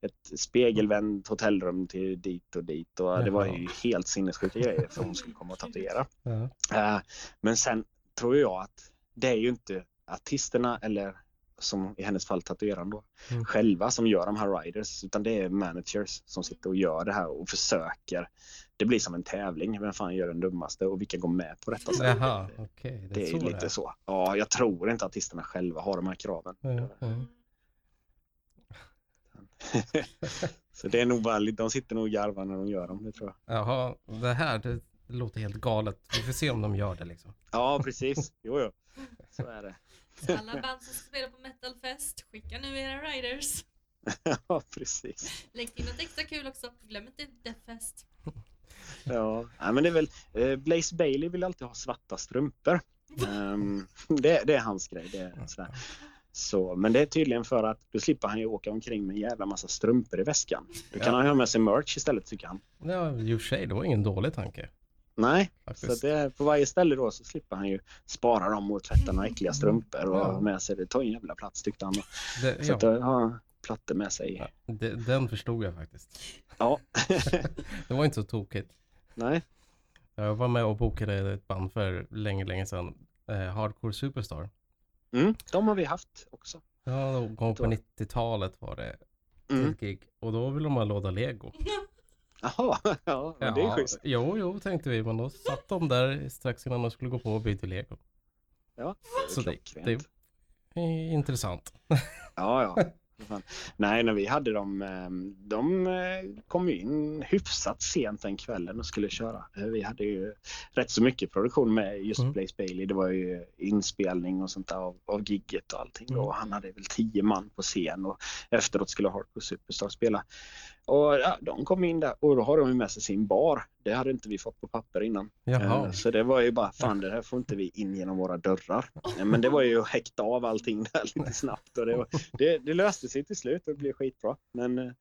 ett spegelvänt hotellrum till dit och dit. Och det var ju helt sinnessjuka grejer för hon skulle komma och tatuera. Eh, men sen tror jag att det är ju inte artisterna eller som i hennes fall tatueraren då, Mm. själva som gör de här riders utan det är managers som sitter och gör det här och försöker. Det blir som en tävling, vem fan gör den dummaste och vilka går med på detta? Jaha, okej. Det är så lite så. Ja, jag tror inte artisterna själva har de här kraven. Ja, ja. Mm. Så det är nog bara, de sitter nog och garvar när de gör dem, det tror jag. Jaha, det här det låter helt galet. Vi får se om de gör det liksom. Ja, precis. Jo, jo. Så är det. Så alla band som ska spela på metalfest, skicka nu era riders. Ja, precis. Lägg till något extra kul också. Glöm inte Deathfest. Ja, men det är väl, eh, Blaze Bailey vill alltid ha svarta strumpor. Ehm, det, det är hans grej. Det är sådär. Så, men det är tydligen för att då slipper han ju åka omkring med en jävla massa strumpor i väskan. Då kan Ja. han ha med sig merch istället tycker han. Ja, i och för sig, det var ingen dålig tanke. Nej, så Faktiskt. att det är, på varje ställe då så slipper han ju spara dem och tvätta några äckliga strumpor och Ja. ha med sig. Det tar en jävla plats tyckte han. Det, Så att ja, då har han plattor med sig. ja, det, den förstod jag faktiskt. Ja. Det var inte så tokigt. Nej. Jag var med och bokade ett band för länge, länge sedan. Eh, Hardcore Superstar. Mm, de har vi haft också. Ja, någon gång på Då. 90-talet var det Mm. ett gig. Och då ville de ha låda lego. Jaha, ja, det är schysst. Jo, jo, tänkte vi. Men då satt de där strax innan de skulle gå på och byta lego. Ja, Så det, det är intressant. Ja, ja. Nej, när vi hade dem, eh, de eh, kom ju in hyfsat sent den kvällen och skulle köra. Eh, Vi hade ju rätt så mycket produktion med just Mm. Blaze Bailey. Det var ju inspelning och sånt där av, av gigget och allting. Mm. Och han hade väl tio man på scen och efteråt skulle Hardcore Superstar spela. Och ja, de kom in där och då har de med sig sin bar. Det hade inte vi fått på papper innan. Jaha. Eh, Så det var ju bara, fan det här får inte vi in genom våra dörrar. Men det var ju att häkta av allting där lite snabbt och det, var, det, det löste sig till slut och det blev skitbra. Men eh,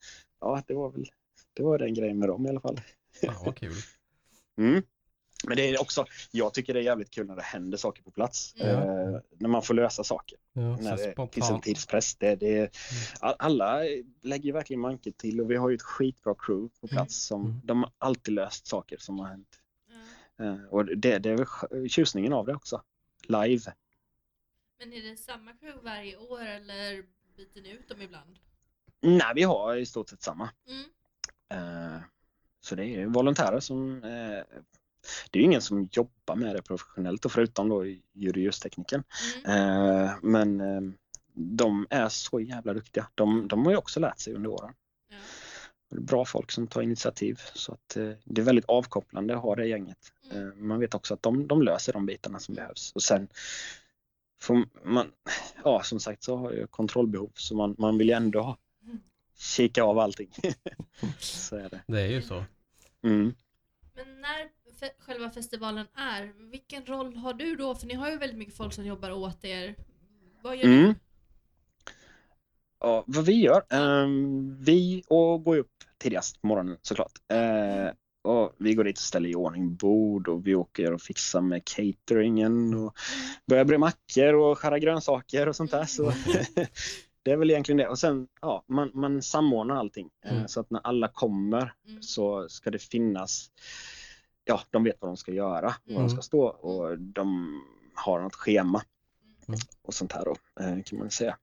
ja, det var väl det var den grejen med dem i alla fall. Fan vad kul. Mm. Men det är också, jag tycker det är jävligt kul när det händer saker på plats. Mm. Eh, när man får lösa saker. Ja, när det finns en spontant. tidspress. Det, det, all- alla lägger ju verkligen manket till och vi har ju ett skitbra crew på plats som Mm. de har alltid löst saker som har hänt. Eh, och det, det är tjusningen av det också. Live. Men är det samma crew varje år eller byter ni ut dem ibland? Nej, vi har i stort sett samma. Mm. Eh, så det är ju volontärer som eh, det är ju ingen som jobbar med det professionellt och förutom då ljud-och-ljustekniken. Mm. Eh, men eh, de är så jävla duktiga. De, de har ju också lärt sig under åren. Ja. Det är bra folk som tar initiativ så att eh, det är väldigt avkopplande att ha det gänget. Mm. Eh, man vet också att de, de löser de bitarna som behövs och sen får man, ja som sagt så har jag kontrollbehov så man, man vill ju ändå ha, kika av allting. så är det. Det är ju så. Mm. Men när fe- själva festivalen är, vilken roll har du då? För ni har ju väldigt mycket folk som jobbar åt er. Vad gör Mm. du? Ja, vad vi gör? ehm, vi och går upp tidigast på morgonen såklart. Eh, och vi går dit och ställer i ordning bord och vi åker och fixar med cateringen och börjar bre mackor och skära grönsaker och sånt där. Så det är väl egentligen det. Och sen, ja, man, man samordnar allting. Eh, Mm. så att när alla kommer Mm. så ska det finnas, ja, de vet vad de ska göra, var Mm. de ska stå och de har något schema Mm. och sånt här då, eh, kan man säga.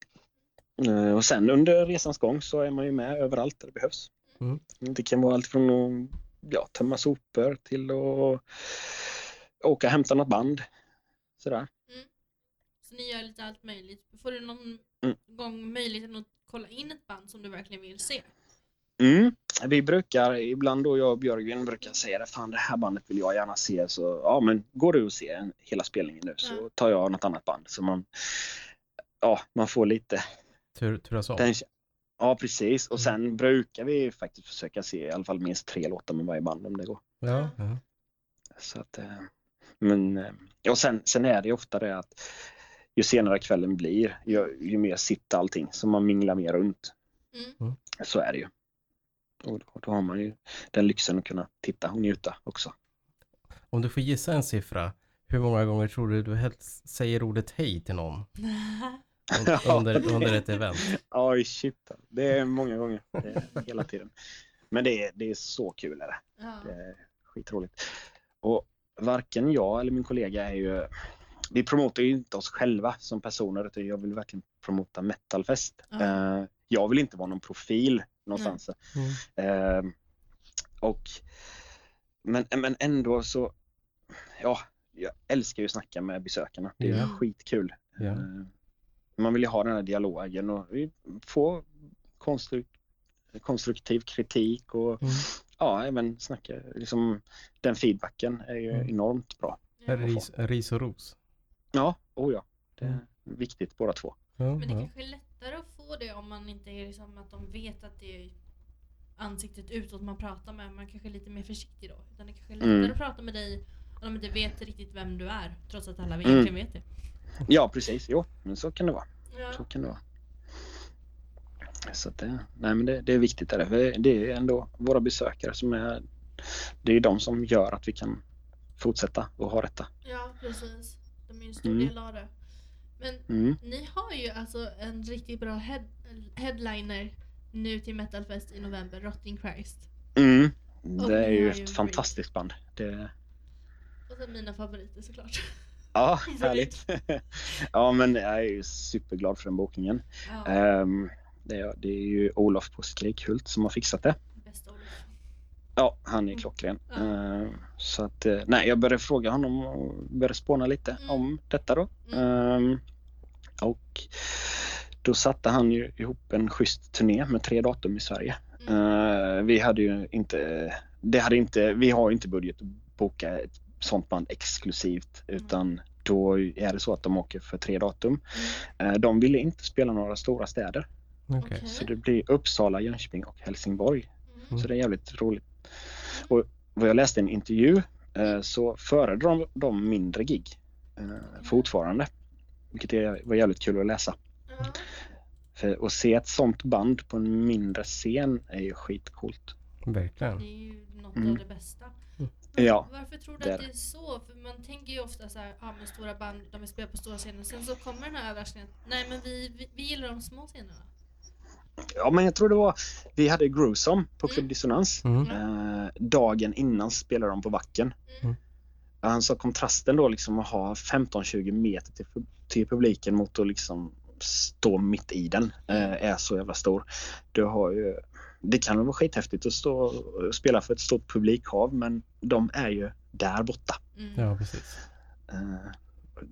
Eh, Och sen under resans gång så är man ju med överallt där det behövs. Mm. Det kan vara allt från att ja, tömma sopor till att åka och hämta något band. Sådär. Så ni gör lite allt möjligt. Får du någon Mm. gång möjligheten att kolla in ett band som du verkligen vill se? Mm. Vi brukar, ibland då jag och Björgen brukar säga det, fan det här bandet vill jag gärna se. Så ja men går du och se en, hela spelningen nu så Ja. tar jag något annat band. Så man, ja, man får lite Tur, turas om. Ja precis och Mm. sen brukar vi faktiskt försöka se i alla fall minst tre låtar med varje band om det går. Ja, ja. Så att, eh, men, eh, och sen, sen är det ju ofta det att ju senare kvällen blir, ju, ju mer sitter allting, så man minglar mer runt. Mm. Så är det ju. Och då, då har man ju den lyxen att kunna titta och njuta också. Om du får gissa en siffra, hur många gånger tror du du helst säger ordet hej till någon un- under, under ett event? Oj shit, det är många gånger. Är hela tiden. Men det är, det är så kul. Är det. ja. Det är skitroligt. Och varken jag eller min kollega är ju... Vi promotar ju inte oss själva som personer utan jag vill verkligen promota Metalfest. Ja. Eh, jag vill inte vara någon profil någonstans. Mm. Eh, och, men, men ändå så... Ja, jag älskar ju att snacka med besökarna. Det är Ja. skitkul. Ja. Eh, man vill ju ha den här dialogen och vi får konstru- konstruktiv kritik och Mm. ja, även snacka, liksom, den feedbacken är ju Mm. enormt bra. Ja. Ris, ris och ros. Ja, oh ja. Det är Mm. viktigt båda två. Ja, Men det ja. kanske är lättare att få det om man inte är liksom att de vet att det är ansiktet utåt man pratar med. Man kanske är lite mer försiktig då. Utan det kanske är lättare Mm. att prata med dig om de inte vet riktigt vem du är. Trots att alla Mm. egentligen vet det. Ja, precis. Jo, men så kan det vara. Ja. Så kan det vara. Så att det, nej, men det, det är viktigt. Är det, för det är ändå våra besökare som är... Det är de som gör att vi kan fortsätta och ha detta. ja, precis. De är en stor Mm. del av det. Men Mm. ni har ju alltså en riktigt bra head headliner nu till Metalfest i november, Rotting Christ. Mm. Och Det är ju har ju ett fantastiskt band. Det, Och sen mina favoriter såklart. ja, härligt. ja, men jag är ju superglad för den bokningen. Ja, Ehm, det, är, det är ju Olof på Skrikhult som har fixat det. bästa Olof. Ja, han är Mm. klockren. Ehm, så att, eh, nej, jag började fråga honom och började spåna lite Mm. om detta då. Mm. Ehm, och då satte han ju ihop en schysst turné med tre datum i Sverige. Mm. Ehm, vi hade ju inte, det hade inte, vi har inte budget att boka ett sånt band exklusivt utan då är det så att de åker för tre datum. Mm. De ville inte spela några stora städer. Okej. så det blir Uppsala, Jönköping och Helsingborg. Mm. Så det är jävligt roligt. Och vad jag läste i en intervju eh, så föredrar de, de mindre gig eh, fortfarande. Vilket är, var jävligt kul att läsa. Ja. För att se ett sånt band på en mindre scen är ju skitcoolt. Verkligen. Det är ju något Mm. av det bästa. Mm. Ja, Varför tror du det att det är så? För man tänker ju ofta så här, ja men stora band, de vill spela på stora scener. Sen så kommer den här överraskningen, nej men vi, vi, vi gillar de små scenerna. Ja, men jag tror det var... Vi hade Gruesome på Mm. Club Dissonans. Mm. Eh, dagen innan spelade de på backen. Mm. Alltså kontrasten då liksom att ha 15-20 meter till, till publiken mot att liksom stå mitt i den eh, är så jävla stor. Du har ju, det kan vara skithäftigt att stå och spela för ett stort publikhav men de är ju där borta. Mm. Ja, precis. Eh,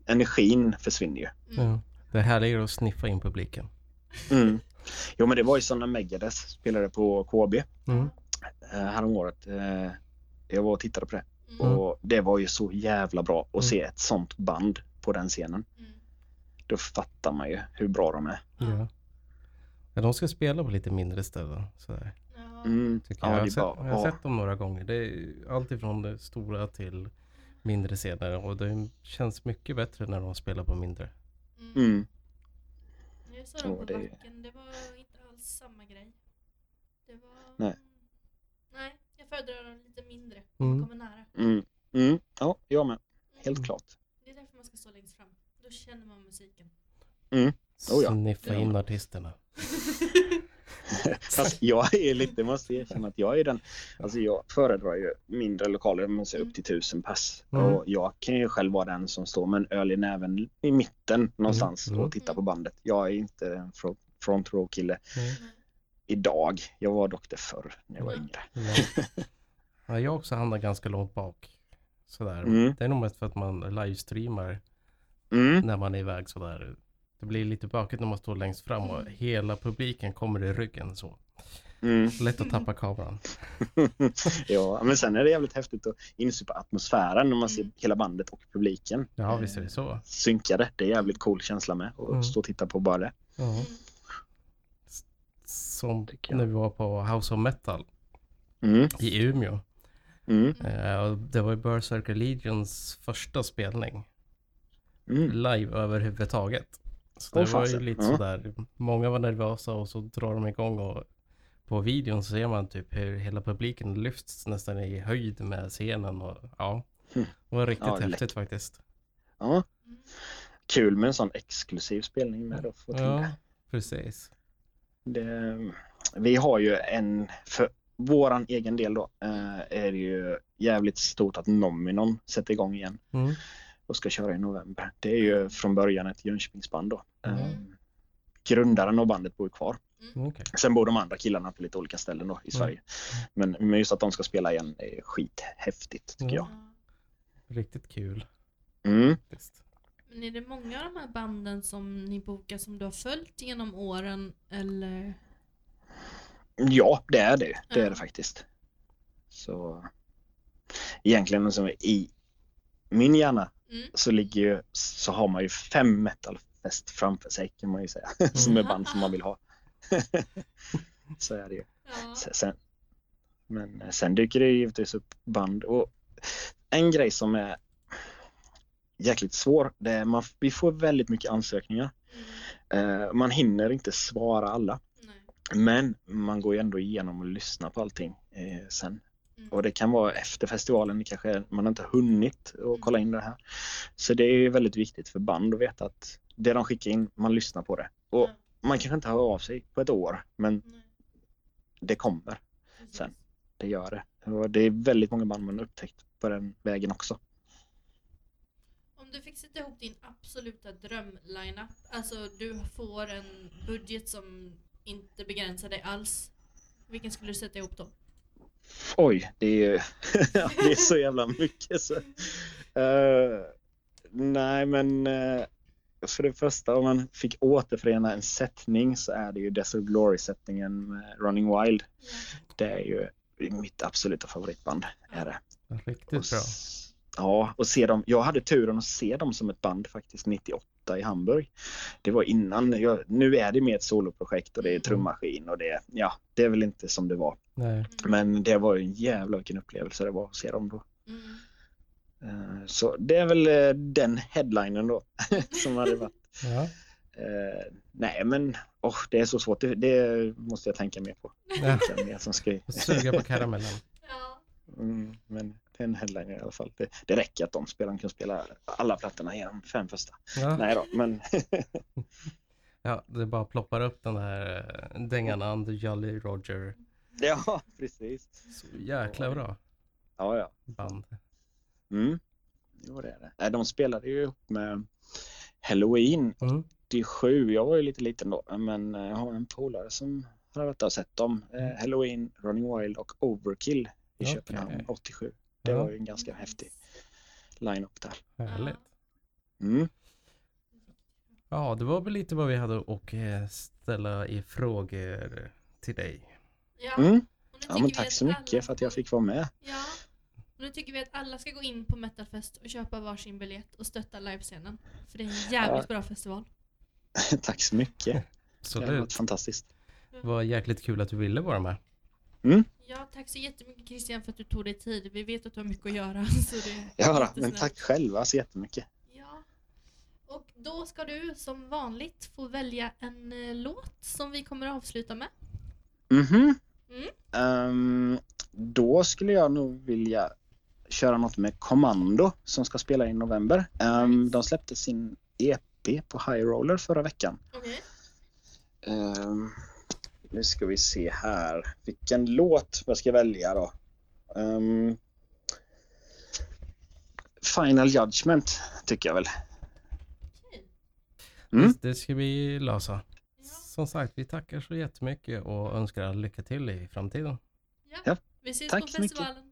energin försvinner ju. Mm. Ja. Det är härligare att sniffa in publiken. Mm. Jo men det var ju när Megadeth spelade på KB Mm. eh, häromåret. Eh, jag var och tittade på det Mm. och det var ju så jävla bra att Mm. se ett sånt band på den scenen. Mm. Då fattar man ju hur bra de är. Ja. ja. De ska spela på lite mindre ställen. Sådär. Mm. tycker Ja, jag. Jag har, sett, bara- jag har ja. sett dem några gånger. Det är allt ifrån det stora till mindre scener. Och det känns mycket bättre när de spelar på mindre. Mm. Mm. Jag såg dem Ja, på det- backen, det var inte alls samma grej. Det var... Nej. Nej, jag föredrar dem lite mindre. Mm. Kommer nära. Mm. Mm. Ja, jag med. Helt Mm. klart. Det är därför man ska stå längst fram. Då känner man musiken. Oh ja. Sniffa in artisterna. Fast jag är lite, måste erkänna att jag är den, alltså jag föredrar ju mindre lokaler, men upp till tusen pass. Mm. Och jag kan ju själv vara den som står med en öl i näven i mitten någonstans Mm. och tittar på bandet. Jag är inte en fro- front row kille Nej. idag. Jag var dock det förr när jag var Ja. yngre. Ja. Ja, jag också hamnar ganska långt bak. Sådär. Mm. Det är nog mest för att man livestreamar Mm. när man är iväg sådär. Det blir lite bökigt när man står längst fram och Mm. hela publiken kommer i ryggen så. Mm. Lätt att tappa kameran. ja, men sen är det jävligt häftigt att insupa atmosfären när man ser Mm. hela bandet och publiken. Ja, visst är det så. Synkade. Det är jävligt cool känsla med att Mm. stå och titta på bara det. Mm. Som när vi var på House of Metal Mm. i Umeå. Mm. Eh, och det var ju Berserker Legions första spelning. Mm. Live överhuvudtaget. Så det var ju lite Ja. sådär. Många var nervösa och så drar de igång och på videon så ser man typ hur hela publiken lyfts nästan i höjd med scenen och ja. Mm. Det var riktigt Ja, häftigt läckert. faktiskt. Ja. Mm. Kul med en sån exklusiv spelning med få till Ja, precis. det. Vi har ju en, för våran egen del då, eh, är det ju jävligt stort att Nominon sätter igång igen Mm. Och ska köra i november. Det är ju från början ett Jönköpingsband då. Mm. Eh, Grundaren av bandet bor kvar. Okej. Sen bor de andra killarna på lite olika ställen då i Sverige. Men, men just att de ska spela igen är skithäftigt tycker jag. Ja. Riktigt kul. Mm. Faktiskt. Men är det många av de här banden som ni bokar som du har följt genom åren eller? Ja, det är det. Det är det faktiskt. Så egentligen som i min hjärna Mm. så ligger ju, så har man ju fem metalfest framför sig kan man ju säga. som är band som man vill ha. så är det ju. Ja. Sen- men eh, sen dyker det givetvis upp band och en grej som är jäkligt svår, det är man, vi får väldigt mycket ansökningar. Mm. Eh, man hinner inte svara alla. Nej. Men man går ju ändå igenom och lyssnar på allting eh, sen. Mm. Och det kan vara efter festivalen, kanske man inte hunnit att kolla in det här. Så det är ju väldigt viktigt för band att veta att det de skickar in, man lyssnar på det. Och Ja. man kanske inte hör av sig på ett år, men Nej. det kommer. Precis. Sen. Det gör det. Och det är väldigt många band man upptäckt på den vägen också. Om du fick sätta ihop din absoluta drömlineup, alltså du får en budget som inte begränsar dig alls. Vilken skulle du sätta ihop då? Oj, det är ju det är så jävla mycket. Så. Eh, nej, men eh, för det första om man fick återförena en sättning så är det ju Desert Glory-sättningen med Running Wild. Det är ju mitt absoluta favoritband. Är det. Riktigt Och bra. Ja, och se dem. Jag hade turen att se dem som ett band faktiskt 98. 98 i Hamburg. Det var innan, jag, nu är det mer ett soloprojekt och det är trummaskin och det, ja, det är väl inte som det var. Nej. Men det var ju en jävla vilken upplevelse det var att se dem då. Mm. Eh, Så det är väl eh, den headlinen då som hade varit. Ja. Eh, nej men oh, det är så svårt, det, det måste jag tänka mer på. Ja. Vilka mer som ska... Suga på karamellen. Ja. Mm, men det är en headliner i alla fall. Det, det räcker att de spelarna kan spela alla plattorna genom fem första. Ja. Nej då, men ja, det bara ploppar upp den här eh, dängan And Jolly Roger. ja, precis. Så jäkla bra Ja, ja. band. Mm. Jo, det är det. De spelade ju ihop med Halloween Mm. 87. Jag var ju lite liten då, men eh, jag har en polare som har varit där och sett dem. Eh, Halloween, Running Wild och Overkill i Okej. Köpenhamn 87. Det Ja. var ju en ganska häftig line-up där. Härligt. Mm. Ja, det var väl lite vad vi hade att eh, ställa i frågor till dig. Ja. Mm. Ja, men tack så mycket alla- för att jag fick vara med. Ja. Och nu tycker vi att alla ska gå in på Metalfest och köpa varsin biljett och stötta livescenen. För det är en jävligt Ja. bra festival. Tack så mycket. Så Det har det varit fantastiskt. var jäkligt kul att du ville vara med. Ja, tack så jättemycket Christian för att du tog dig tid. Vi vet att du har mycket att göra. Så det Ja, men tack själva så jättemycket. Ja. Och då ska du som vanligt få välja en eh, låt som vi kommer att avsluta med. Mhm. Mm. Ehm, då skulle jag nog vilja köra något med Kommando som ska spela i november. Ehm, Nice. de släppte sin EP på High Roller förra veckan. Okej. Ehm, nu ska vi se här. Vilken låt jag ska välja då? Ehm, Final Judgment tycker jag väl. Mm. Det ska vi lösa. Som sagt, vi tackar så jättemycket och önskar lycka till i framtiden. Ja. Vi ses Tack på så mycket. festivalen.